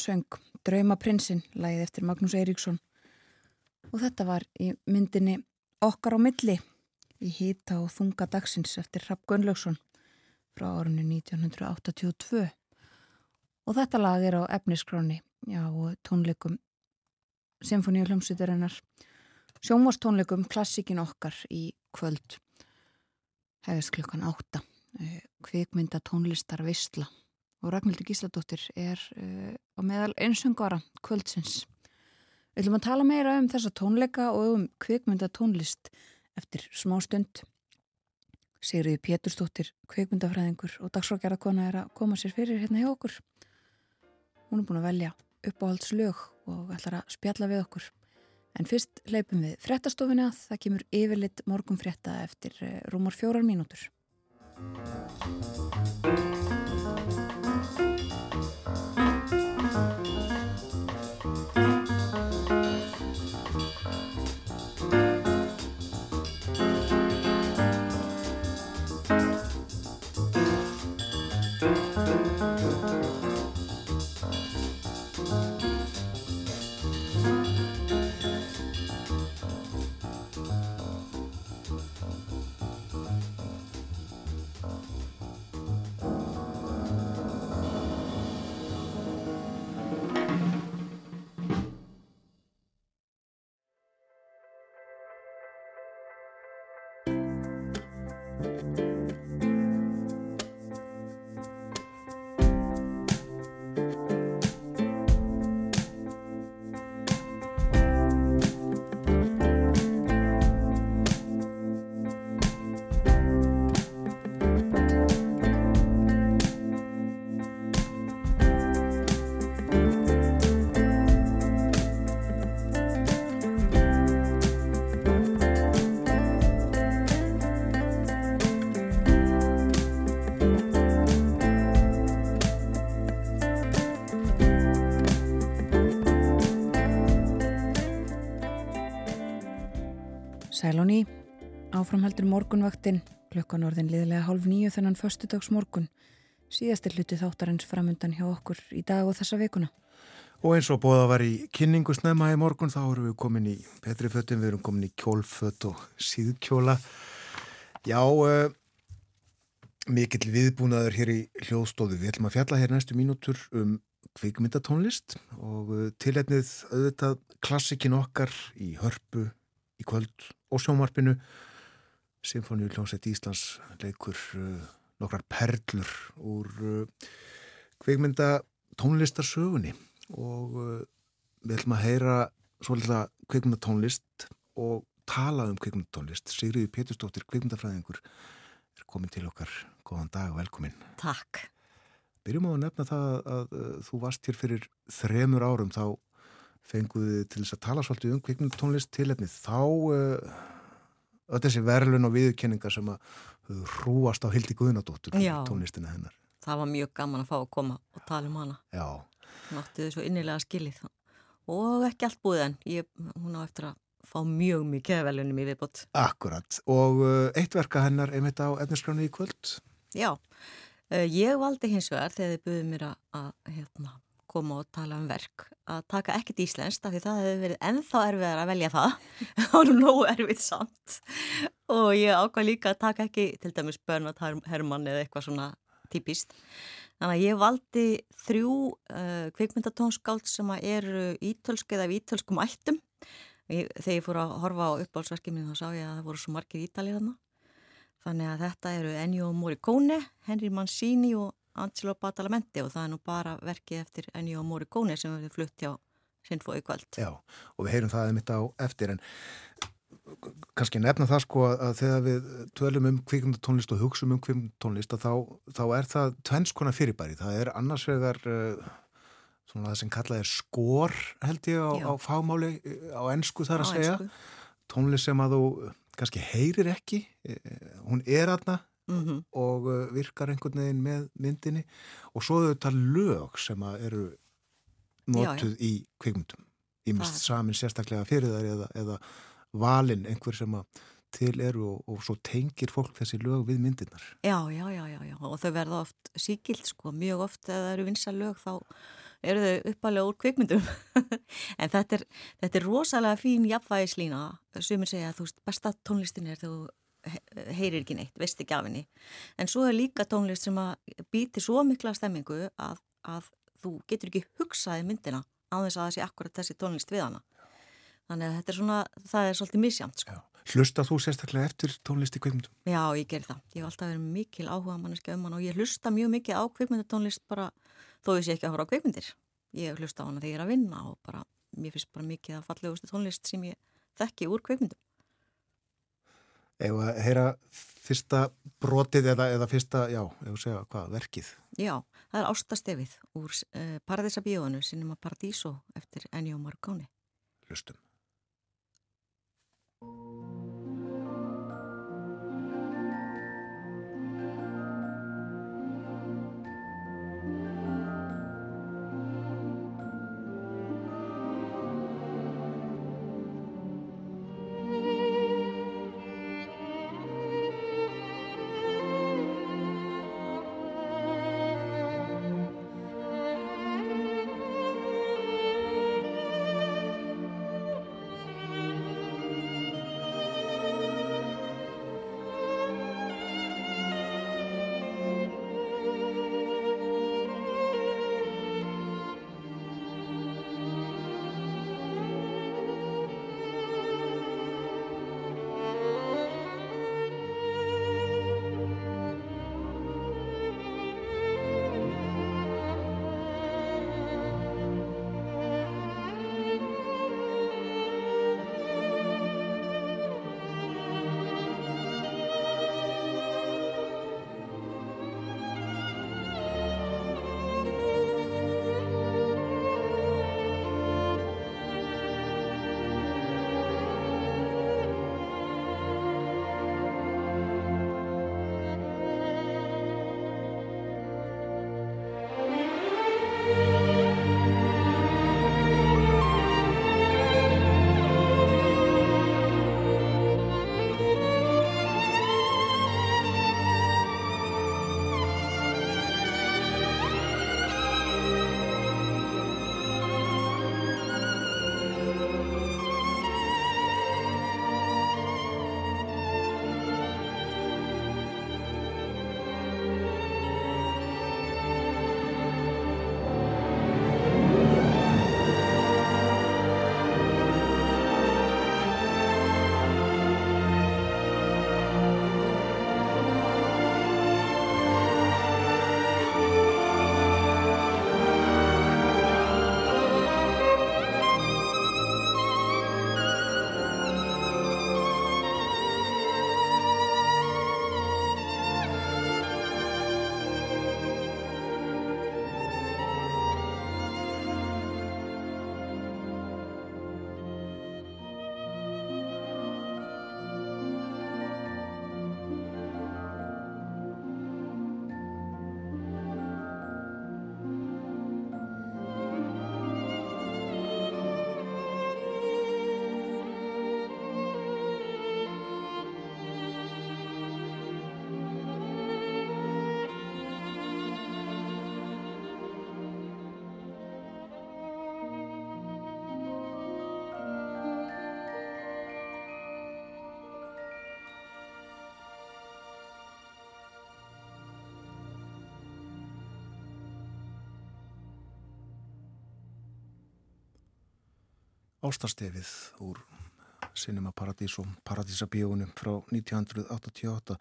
söng Draumaprinsinn, lagið eftir Magnús Eiríksson. Og þetta var í myndinni Okkar á milli í hýta og þunga dagsins eftir Rapp Gunnlaugsson frá árunni 1982 og þetta lag er á efniskráni á tónleikum Symfóníu hljómsýturinnar sjónvastónleikum Klassikin okkar í kvöld. Hefðist klukkan átta. Eh, kvikmynda tónlistar Vistla og Ragnhildur Gísladóttir er uh, á meðal einsöngvara kvöldsins. Við ætlum að tala meira um þessa tónleika og um kvikmynda tónlist eftir smá stund. Sigriði Péturstóttir, kvikmyndafræðingur og dagsrákjaraðkona er að koma sér fyrir hérna hjá okkur. Hún er búin að velja uppáhaldslög og ætlar að spjalla við okkur. En fyrst leipum við frettastofinu að það kemur yfirlitt morgum fretta eftir eh, rúmar fjórar mínútur. Sælóni, áframhaldur morgunvaktin, klukkan orðin liðlega hálf nýju þennan föstudags morgun, síðastir hluti þáttarins framundan hjá okkur í dag og þessa vikuna. Og eins og bóða var í kynningu snemma í morgun þá erum við komin í Petri föttum, við erum komin í kjólfött og síðkjóla. Já, uh, mikill viðbúnaður hér í hljóðstóðu. Við ætlum að fjalla hér næstu mínútur um kvikmyndatónlist og uh, tilhætnið auðvitað klassikin okkar í hörpu í kvöld og sjómarpinu Sinfoníu hljómsveit Íslands leikur uh, nokkrar perlur úr uh, kveikmynda tónlistarsögunni. Og uh, við ætlum að heyra svolítið kveikmynda tónlist og tala um kveikmynda tónlist Sigriði Péturstóttir, kveikmyndafræðingur er komin til okkar, góðan dag og velkomin. Takk. Byrjum á að nefna það að, að, að þú varst hér fyrir þremur árum þá fenguði til þess að tala svolítið um kvikmyndutónlist tilefnið þá uh, öll þessi verðlun og viðkenningar sem að hrúast á Hildi Guðnadóttur tónlistina hennar. Það var mjög gaman að fá að koma og tala um hana. Já. Náttið þau svo innilega skilið og ekki allt búið en ég, hún á eftir að fá mjög mikið velunum í viðbót. Akkurat og uh, eitt verka hennar er mitt á efniskránu í kvöld. Já, uh, ég valdi hins vegar þegar þið buðið mér að hérna, koma og tala um verk að taka ekkert íslenskt af því það hefur verið ennþá erfiðar að velja það. Það var nógu erfið samt. Og ég ákvað líka að taka ekki til dæmis Bernhard Hermann eða eitthvað svona típist. Þannig að ég valdi þrjú uh, kvikmyndatónskáld sem eru ítölsk eða ítölskum ættum. Ég, þegar ég fór að horfa á uppáhaldsverkið minn þá sá ég að það voru svo margir ítalið þarna. Þannig að þetta eru Ennio Morricone, Henry Mancini og Angelo Badalamenti og það er nú bara verkið eftir Ennio Morricone sem við flutt hjá Sinfói kvöld. Já, og við heyrum það mitt á eftir en kannski nefna það sko að þegar við tölum um kvikmyndatónlist og hugsaum um kvikmyndatónlist þá, þá er það tvennskona fyrirbæri. Það er annars vegar uh, svona það sem kallað er skor held ég á, á fámáli á ennsku þar að á segja. Ensku. Tónlist sem að þú kannski heyrir ekki, hún er aðna mm -hmm. og uh, virkar einhvern veginn með myndinni og svo þau þetta lög sem eru notuð já, já. í kvikmyndum í mist samin sérstaklega fyrir þær eða, eða valin einhver sem að til eru og, og svo tengir fólk þessi lög við myndirnar. Já, já, já, já, já, og þau verða oft síkild sko, mjög oft ef það eru vinsa lög þá eru þau uppalega úr kvikmyndum en þetta er, þetta er rosalega fín jafnvægislína sem er segja þú veist, besta tónlistin er þú heyrir ekki neitt, veist ekki af henni. En svo er líka tónlist sem að býti svo mikla stemmingu að, að þú getur ekki hugsaði myndina á þess að það sé akkurat þessi tónlist við hana. Þannig að þetta er svona, það er svolítið misjamt sko. Hlusta þú sérstaklega eftir tónlist í kveikmyndum? Já, ég ger það, ég hef alltaf verið mikil áhuga manneski um hann og ég hlusta mjög mikið á kveikmyndatónlist bara þó ég sé ekki að hóra á kveikmyndir ég hlusta á hana þegar ég er að vinna og bara, mér finnst bara mikið að fallegustu tónlist sem ég þekki úr kveikmyndum Eða heyra fyrsta brotið eða, eða fyrsta, já, eða segja hvað, verkið? Já, það er ástastefið úr uh, Paradísabíónu, Sinema Paradíso eftir Ennio Morricone. Hlustum. Ástarstefið úr Cinema Paradís og Paradísabíónum frá 1988.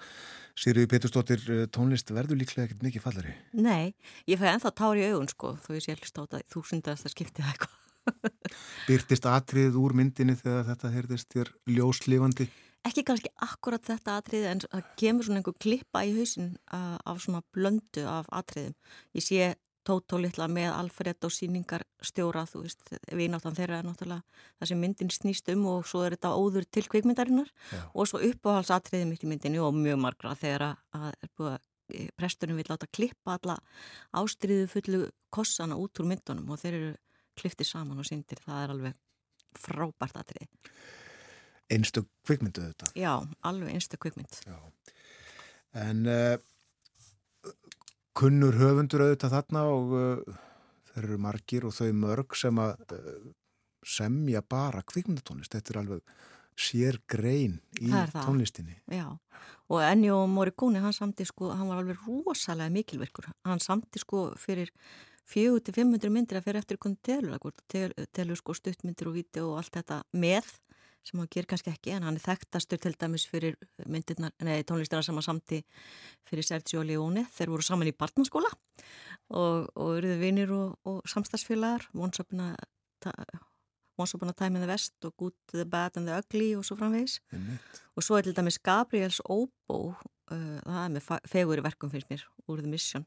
Sýriði Peturstóttir, eh, tónlist verður líklega ekkert mikið fallari? Nei, ég fæ ennþá tári í augun sko, þú veist ég hlust á þetta þúsundast að skipti það eitthvað. Byrtist atrið úr myndinni þegar þetta heyrðist þér ljóslifandi? Ekki kannski akkurat þetta atrið en það kemur svona einhver klippa í hausin uh, af svona blöndu af atriðum. Ég sé Tótó litla með Alfred og síningar stjóra, þú veist, við náttan þeirra er náttúrulega það sem myndin snýst um og svo er þetta óður til kveikmyndarinnar Já. og svo uppáhaldsatriði mitt í myndinu og mjög margra þegar að eh, prestunum vil láta klippa alla ástriðu fullu kossana út úr myndunum og þeir eru kliftið saman og syndir, það er alveg frábært atriði. einstök kvikmyndu þetta. Já, alveg einstök kvikmynd. Já. En uh, kunnur höfundur auðvitað þarna og uh, þeir eru margir og þau mörg sem að uh, semja bara kvikmyndatónlist. Þetta er alveg sér grein í tónlistinni. Já, og Ennio Morricone, hann samti sko, hann var alveg rosalega mikilvirkur. Hann samti sko fyrir 400-500 myndir að fyrir eftir hvernig telur, hvort tel, telur sko stuttmyndir og vídeo og allt þetta með sem hann ger kannski ekki, en hann er þekktastur til dæmis fyrir myndirnar, nei, tónlistina sem hann samti fyrir Sergio Leone, þeir voru saman í barnaskóla og, og eruðu vinir og, og samstagsfélagar, Once Upon a, Once Upon a Time in the West og Good, the Bad and the Ugly og svo framvegis Einmitt. og svo er til dæmis Gabriels Obo uh, það er með fa- fegurri verkum finnst mér úr The Mission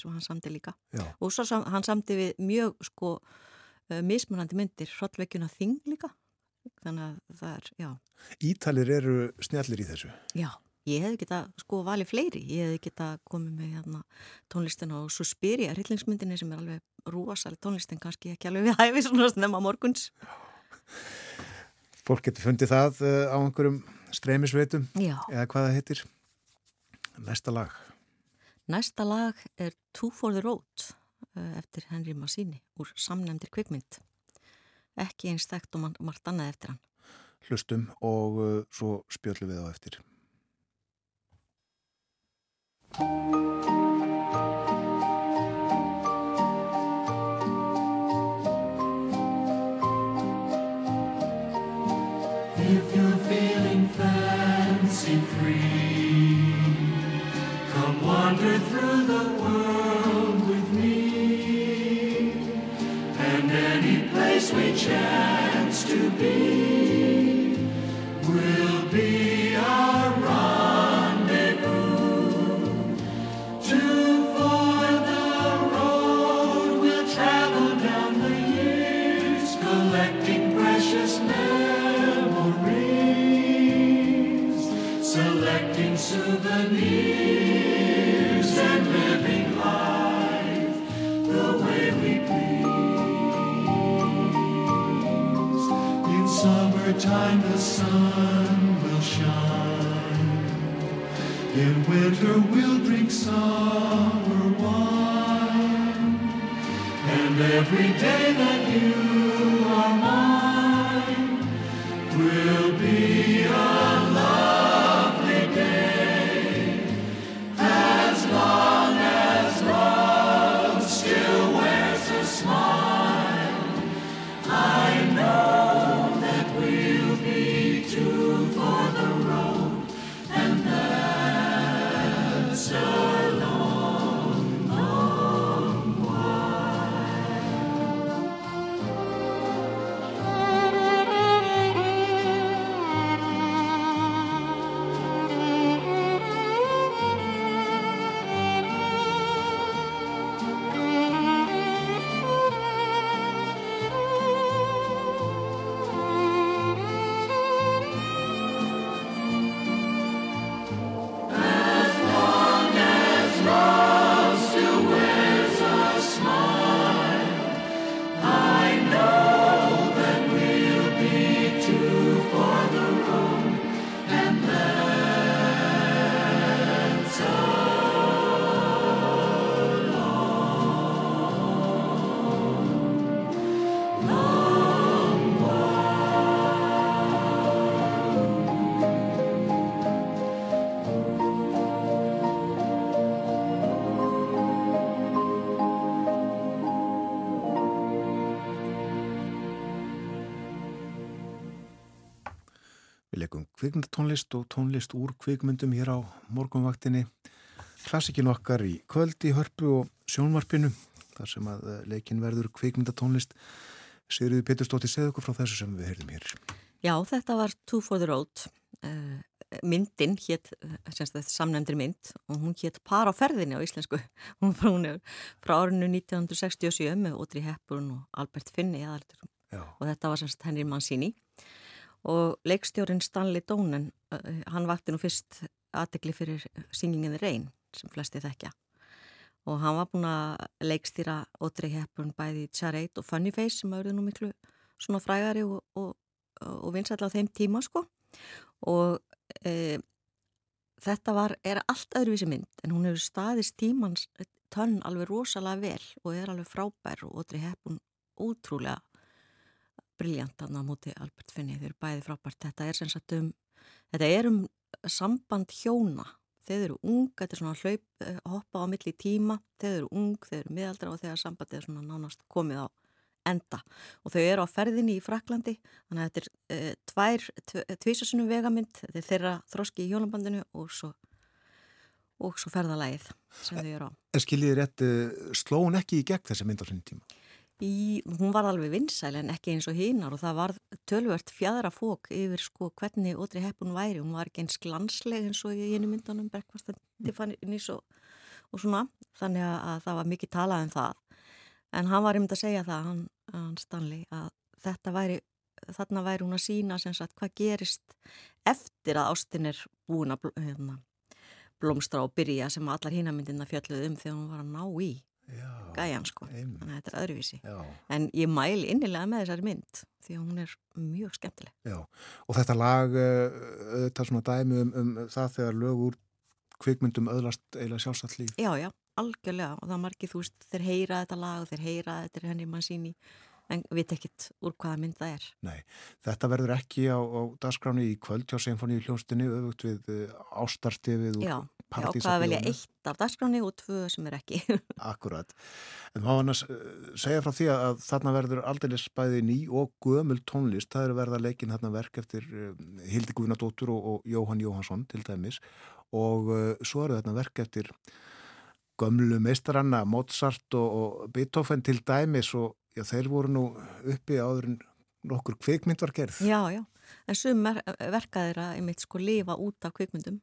sem hann samti líka Já. og svo sam, hann samti við mjög sko uh, mismunandi myndir hrollveikjuna þing líka þannig að það er, já, Ítalir eru snjallir í þessu. já ég hefði geta sko valið fleiri ég hefði geta komið með hérna, tónlistin og Suspiria, hryllingsmyndinni sem er alveg rúasal tónlistin kannski ekki alveg við hæfi svona snemma morguns Fólk getur fundið það uh, á einhverjum streymisveitum eða hvað það heitir. Næsta lag. Næsta lag er Two for the Road uh, eftir Henry Massini úr samnefndir kvikmynd. Ekki eins þekkt og margt annað eftir hann. Hlustum og uh, svo spjöllum við á eftir. If you're feeling fancy free, come wander through the world with me. And any place we chance to be summertime, the sun will shine. In winter we'll drink summer wine And every day that you kvikmyndatónlist og tónlist úr kvikmyndum hér á morgunvaktinni. Klassikin okkar í kvöldi, hörpu og sjónvarpinu, þar sem að eh, leikin verður kvikmyndatónlist. Sigriði Pétursdóttir segðu okkur frá þessu sem við heyrðum hér. Já, þetta var Two for the Road. Uh, myndin hétt, semst þetta samnefndir mynd og hún hétt Par á ferðinni á íslensku. Hún frá, hún er frá árinu 1967 með Audrey Hepburn og Albert. Já. og þetta var semst Henry Mancini og leikstjórin Stanley Donen uh, hann vakti nú fyrst aðtegli fyrir Singing in the Rain sem flesti þekkja. Og hann var búin að leikstýra Audrey Hepburn bæði Charade og Funny Face sem auðvitað nú miklu svona frægari og, og, og vinsætla á þeim tíma sko. Og e, þetta var, er allt öðruvísi mynd en hún hefur staðist tímans tönn alveg rosalega vel og er alveg frábær og Ótri Heppun útrúlega briljant hann á móti Albert Finney, þau eru bæði frábært. Þetta er sem sagt um, þetta er um samband hjóna. Þeir eru ung, þetta er svona hlaup eh, hoppa á milli tíma, þeir eru ung þeir eru miðaldra og þegar sambandið er svona nánast komið á enda. Og þau eru á ferðinni í Fraklandi þannig að þetta er uh, tvær tvísasunum vegamynd, þetta er þeirra þroski í hjónabandinu og svo og svo ferðalægið sem þau eru á. En skiljið rétt, uh, sló hún ekki í gegn þessi mynd á sinni tíma? Í, hún var alveg vinsæl en ekki eins og hinnar og það var tölvört fjadra fók yfir sko hvernig Ótri Heppun væri. Hún var ekki eins glansleg eins og í einu myndanum Breakfast and Tiffany's og, og svona. Þannig að það var mikið talað um það. En hann var einmitt að segja það hann, hann Stanley að þetta væri þarna væri hún að sína sem sagt hvað gerist eftir að Ástin er búin að hérna, blómstra og byrja sem allar hínamyndina fjalluð um þegar hún var að ná í gæjan sko, þannig að þetta er öðruvísi. Já, en ég mæl innilega með þessari mynd því að hún er mjög skemmtileg. Já. Og þetta lag, þetta svona dæmi um, um það þegar lög úr kvikmyndum öðlast eiginlega sjálfsagt líf. já, já, algjörlega. Og það er margið, þú veist, þeir heyra þetta lag og þeir heyra þetta er henni mann síni en veit ekkit úr hvaða mynd það er. Nei, þetta verður ekki á, á dagskráni í kvöld hjá Sinfoníu hljónstinni öfugt við uh, ástarstefið já, og já, hvað að velja eitt af dagskráni og tvö sem er ekki Akkurat. En má hann að uh, segja frá því að þarna verður aldrei spæði ný og gömul tónlist. Það eru verða leikin þarna verk eftir uh, Hildi Guðnadóttur og, og Jóhann Jóhansson til dæmis og uh, svo eru þarna verk eftir gömlu meistaranna Mozart og, og Beethoven til dæmis og já, þeir voru nú uppi áður en nokkur kvikmynd var gerð. já, já, en sum verkaðir að einmitt sko lifa út af kvikmyndum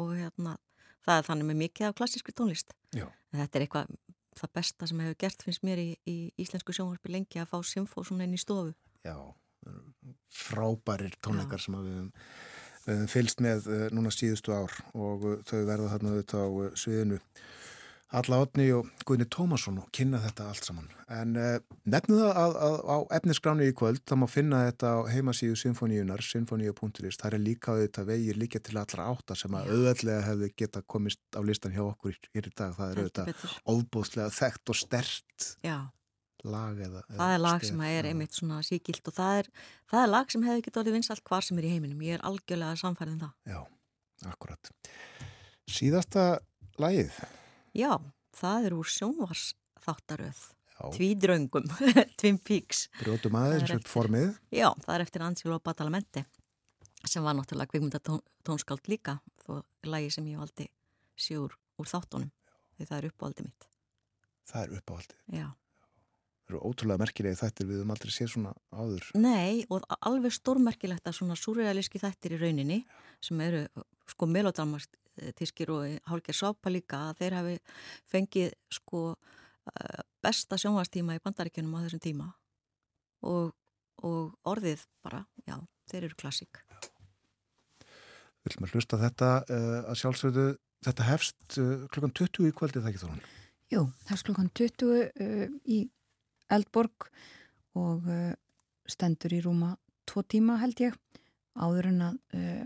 og hérna það er þannig með mikið af klassískri tónlist. Já. þetta er eitthvað það besta sem hefur gert finnst mér í, í íslensku sjónvarpi lengi að fá symfó svona inn í stofu. Já, frábærir tónleikar sem að við höfum fylst með uh, núna síðustu ár og uh, þau verða þarna auðvitað á uh, sviðinu Alla Otni og Guðni Tómasson og kynna þetta allt saman. En uh, nefnum það að, að á efnisgráni í kvöld þá má finna þetta á heimasíðu symfóníunar, symfóníu.is. Það er líka auðvitað vegir líka til allra átta sem að auðvitað hefði geta komist á listan hjá okkur hér í dag. Það er auðvitað óbúðslega þekkt og stert Já, lag eða, eða það er lag stef. sem að er einmitt svona síkilt og það er, það er lag sem hefur getið orðið vinsalt hvar sem er í heiminum. Ég er algjörlega samfærið um það. Já, akkurat. Síðasta lagið. Já, það er úr sjónvars þáttaröð, tvídraungum, Twin Peaks. brjótum aðeins eftir- formið. Já, það er eftir Angelo Badalamenti sem var náttúrulega kvikmyndatónskáld líka þó lagi sem ég valdi sjúr úr þáttunum því það er uppáhaldi mitt. Það er uppáhaldið. Já. Eru ótrúlega merkilegi þættir við höfum aldrei séð svona áður. Nei, og alveg stórmerkilegt að svona súrealíski þættir í rauninni sem eru sko melodramatískir og hálkir sápa líka að þeir hafi fengið sko eh, besta sjónvarstíma í bandaríkjunum á þessum tíma og, og orðið bara, já, þeir eru klassík. Við viljum að hlusta á þetta uh, að sjálfsögðu. Þetta hefst uh, klukkan 20 í kvöldið það ekki þóran. Jú, það er klukkan 20 uh, í Eldborg og uh, stendur í rúma tvo tíma held ég. Áður en að uh,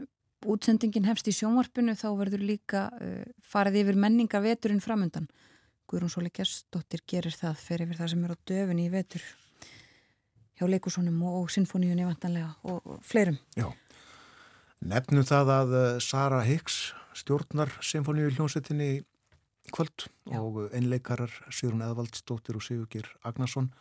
útsendingin hefst í sjónvarpinu þá verður líka uh, farið yfir menningaveturinn framundan. Guðrún Sóli Gerstóttir gerir það fyrir yfir það sem er á döfunni í vetur hjá leikusónum og, og sinfoníunni vantanlega og, og fleirum. Já. Nefnum það að Sara Hicks stjórnar symfóníu hljónsettinni í kvöld Já. og einleikarar Sigrun Eðvaldsdóttir og Sigurgir Agnarsson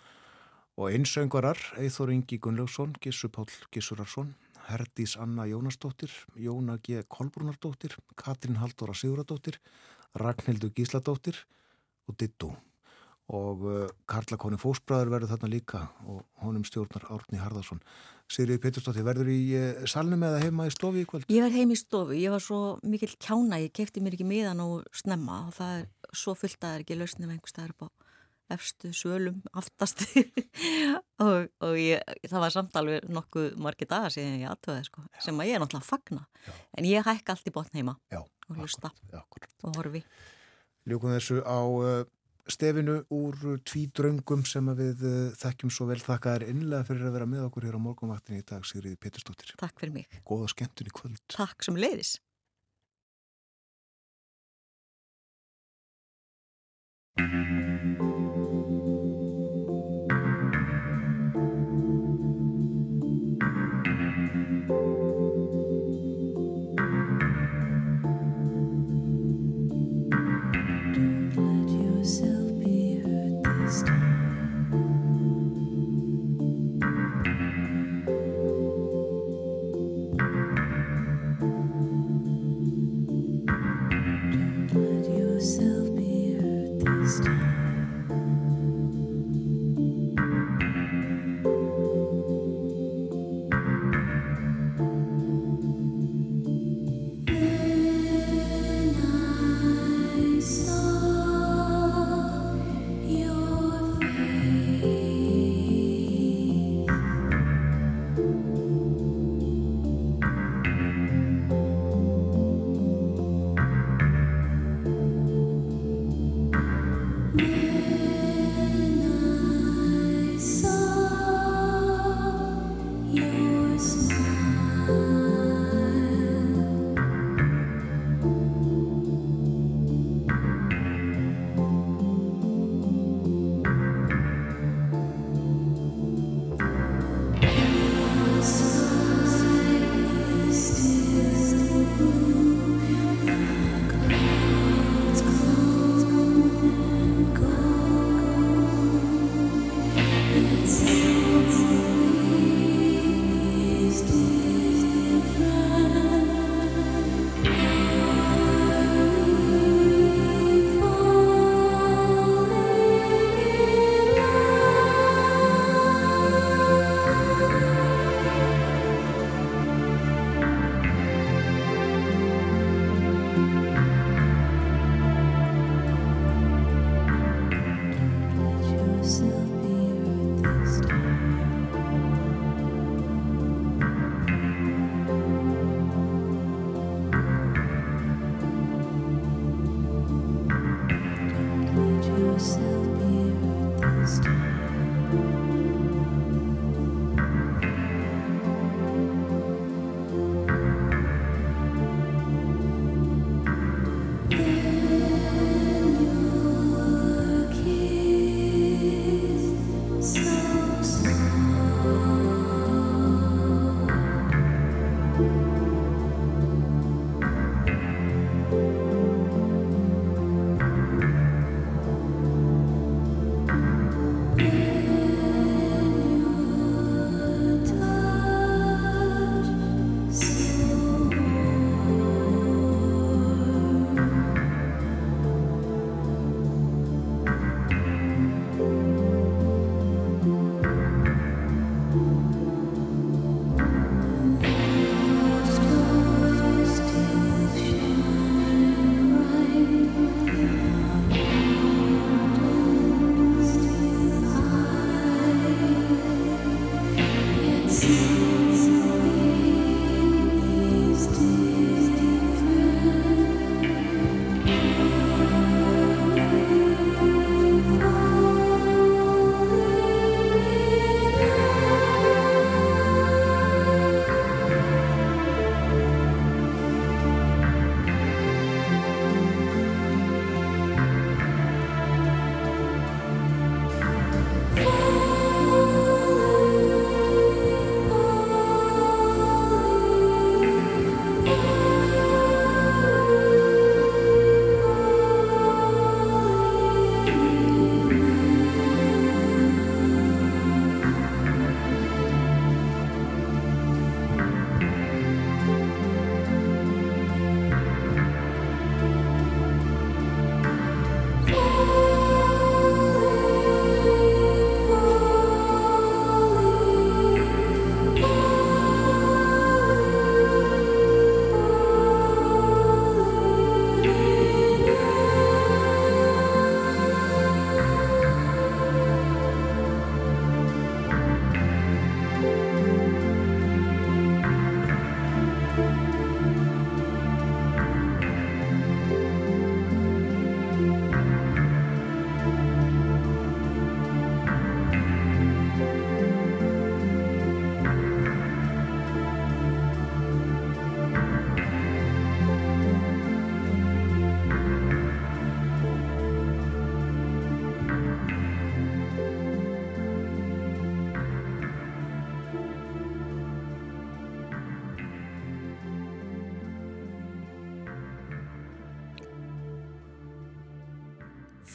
og einsöngarar Eithor Ingi Gunnlaugsson, Gissur Páll Gissurarsson, Herdís Anna Jónasdóttir, Jóna G. Kolbrunardóttir, Katrín Halldóra Siguradóttir, Ragnhildur Gísladóttir og Dittu. Og uh, Karla Koni Fósbræður verður þarna líka og honum stjórnar Árni Harðarsson. Sigriði Pétursdóttir, verður í uh, salnum eða heima í stofi í kvöld? Ég var heim í stofu, ég var svo mikill kjána, ég kefti mér ekki miðan og snemma og það er svo fullt að það er ekki lausnum einhvers staðar upp á efstu svölum, aftast og, og ég, það var samt alveg nokkuð margir dagar síðan ég aðtöði sko, sem að ég er náttúrulega að fagna Já. en ég hækka allt í botn heima Já, og hlusta og horfi. Ljúkum þessu á uh, stefinu úr tvídröngum sem við uh, þekkjum svo vel þakka þær innlega fyrir að vera með okkur hér á morgunvaktinni í dag, Sigriði Péturstóttir. Takk fyrir mig. Góða skemmtun í kvöld. Takk sem leiðis.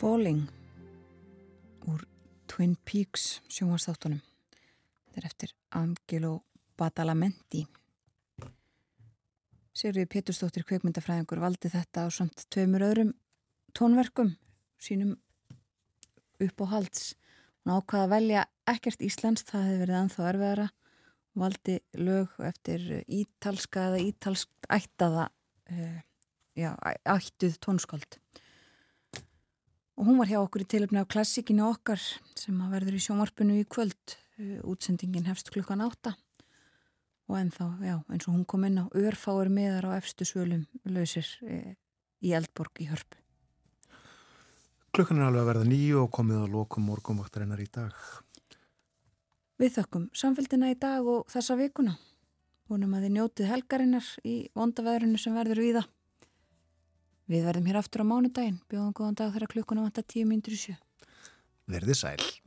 Falling úr Twin Peaks sjónvarsþáttunum. Þetta er eftir Angelo Badalamenti. Sigriði Pétursdóttir kveikmyndafræðingur valdi þetta á samt tveimur öðrum tónverkum sínum upp á halds. Hún ákvaða að velja ekkert íslenskt, það hefði verið anþá erfiðara. Hún valdi lög eftir ítalska eða ítalsk ættaða uh, já, ættuð tónskáld. Og hún var hjá okkur í tilöfni á klassikinu okkar sem að verður í sjónvarpinu í kvöld. Uh, Útsendingin hefst klukkan átta. Og ennþá, já, eins og hún kom inn á örfáir miðar á efstu svölum lausir uh, í Eldborg í Hörpu. Klukkan er alveg að verða nýju og komið að lokum morgumvaktarinnar í dag. Við þökkum samfélgina í dag og þessa vikuna. Vonum að þið njótið helgarinnar í vondaveðrinu sem verður við það. Við verðum hér aftur á mánudaginn. Bjóðum góðan dag þegar klukkuna vantar tíu mínútur í sjö. Verðið sæl.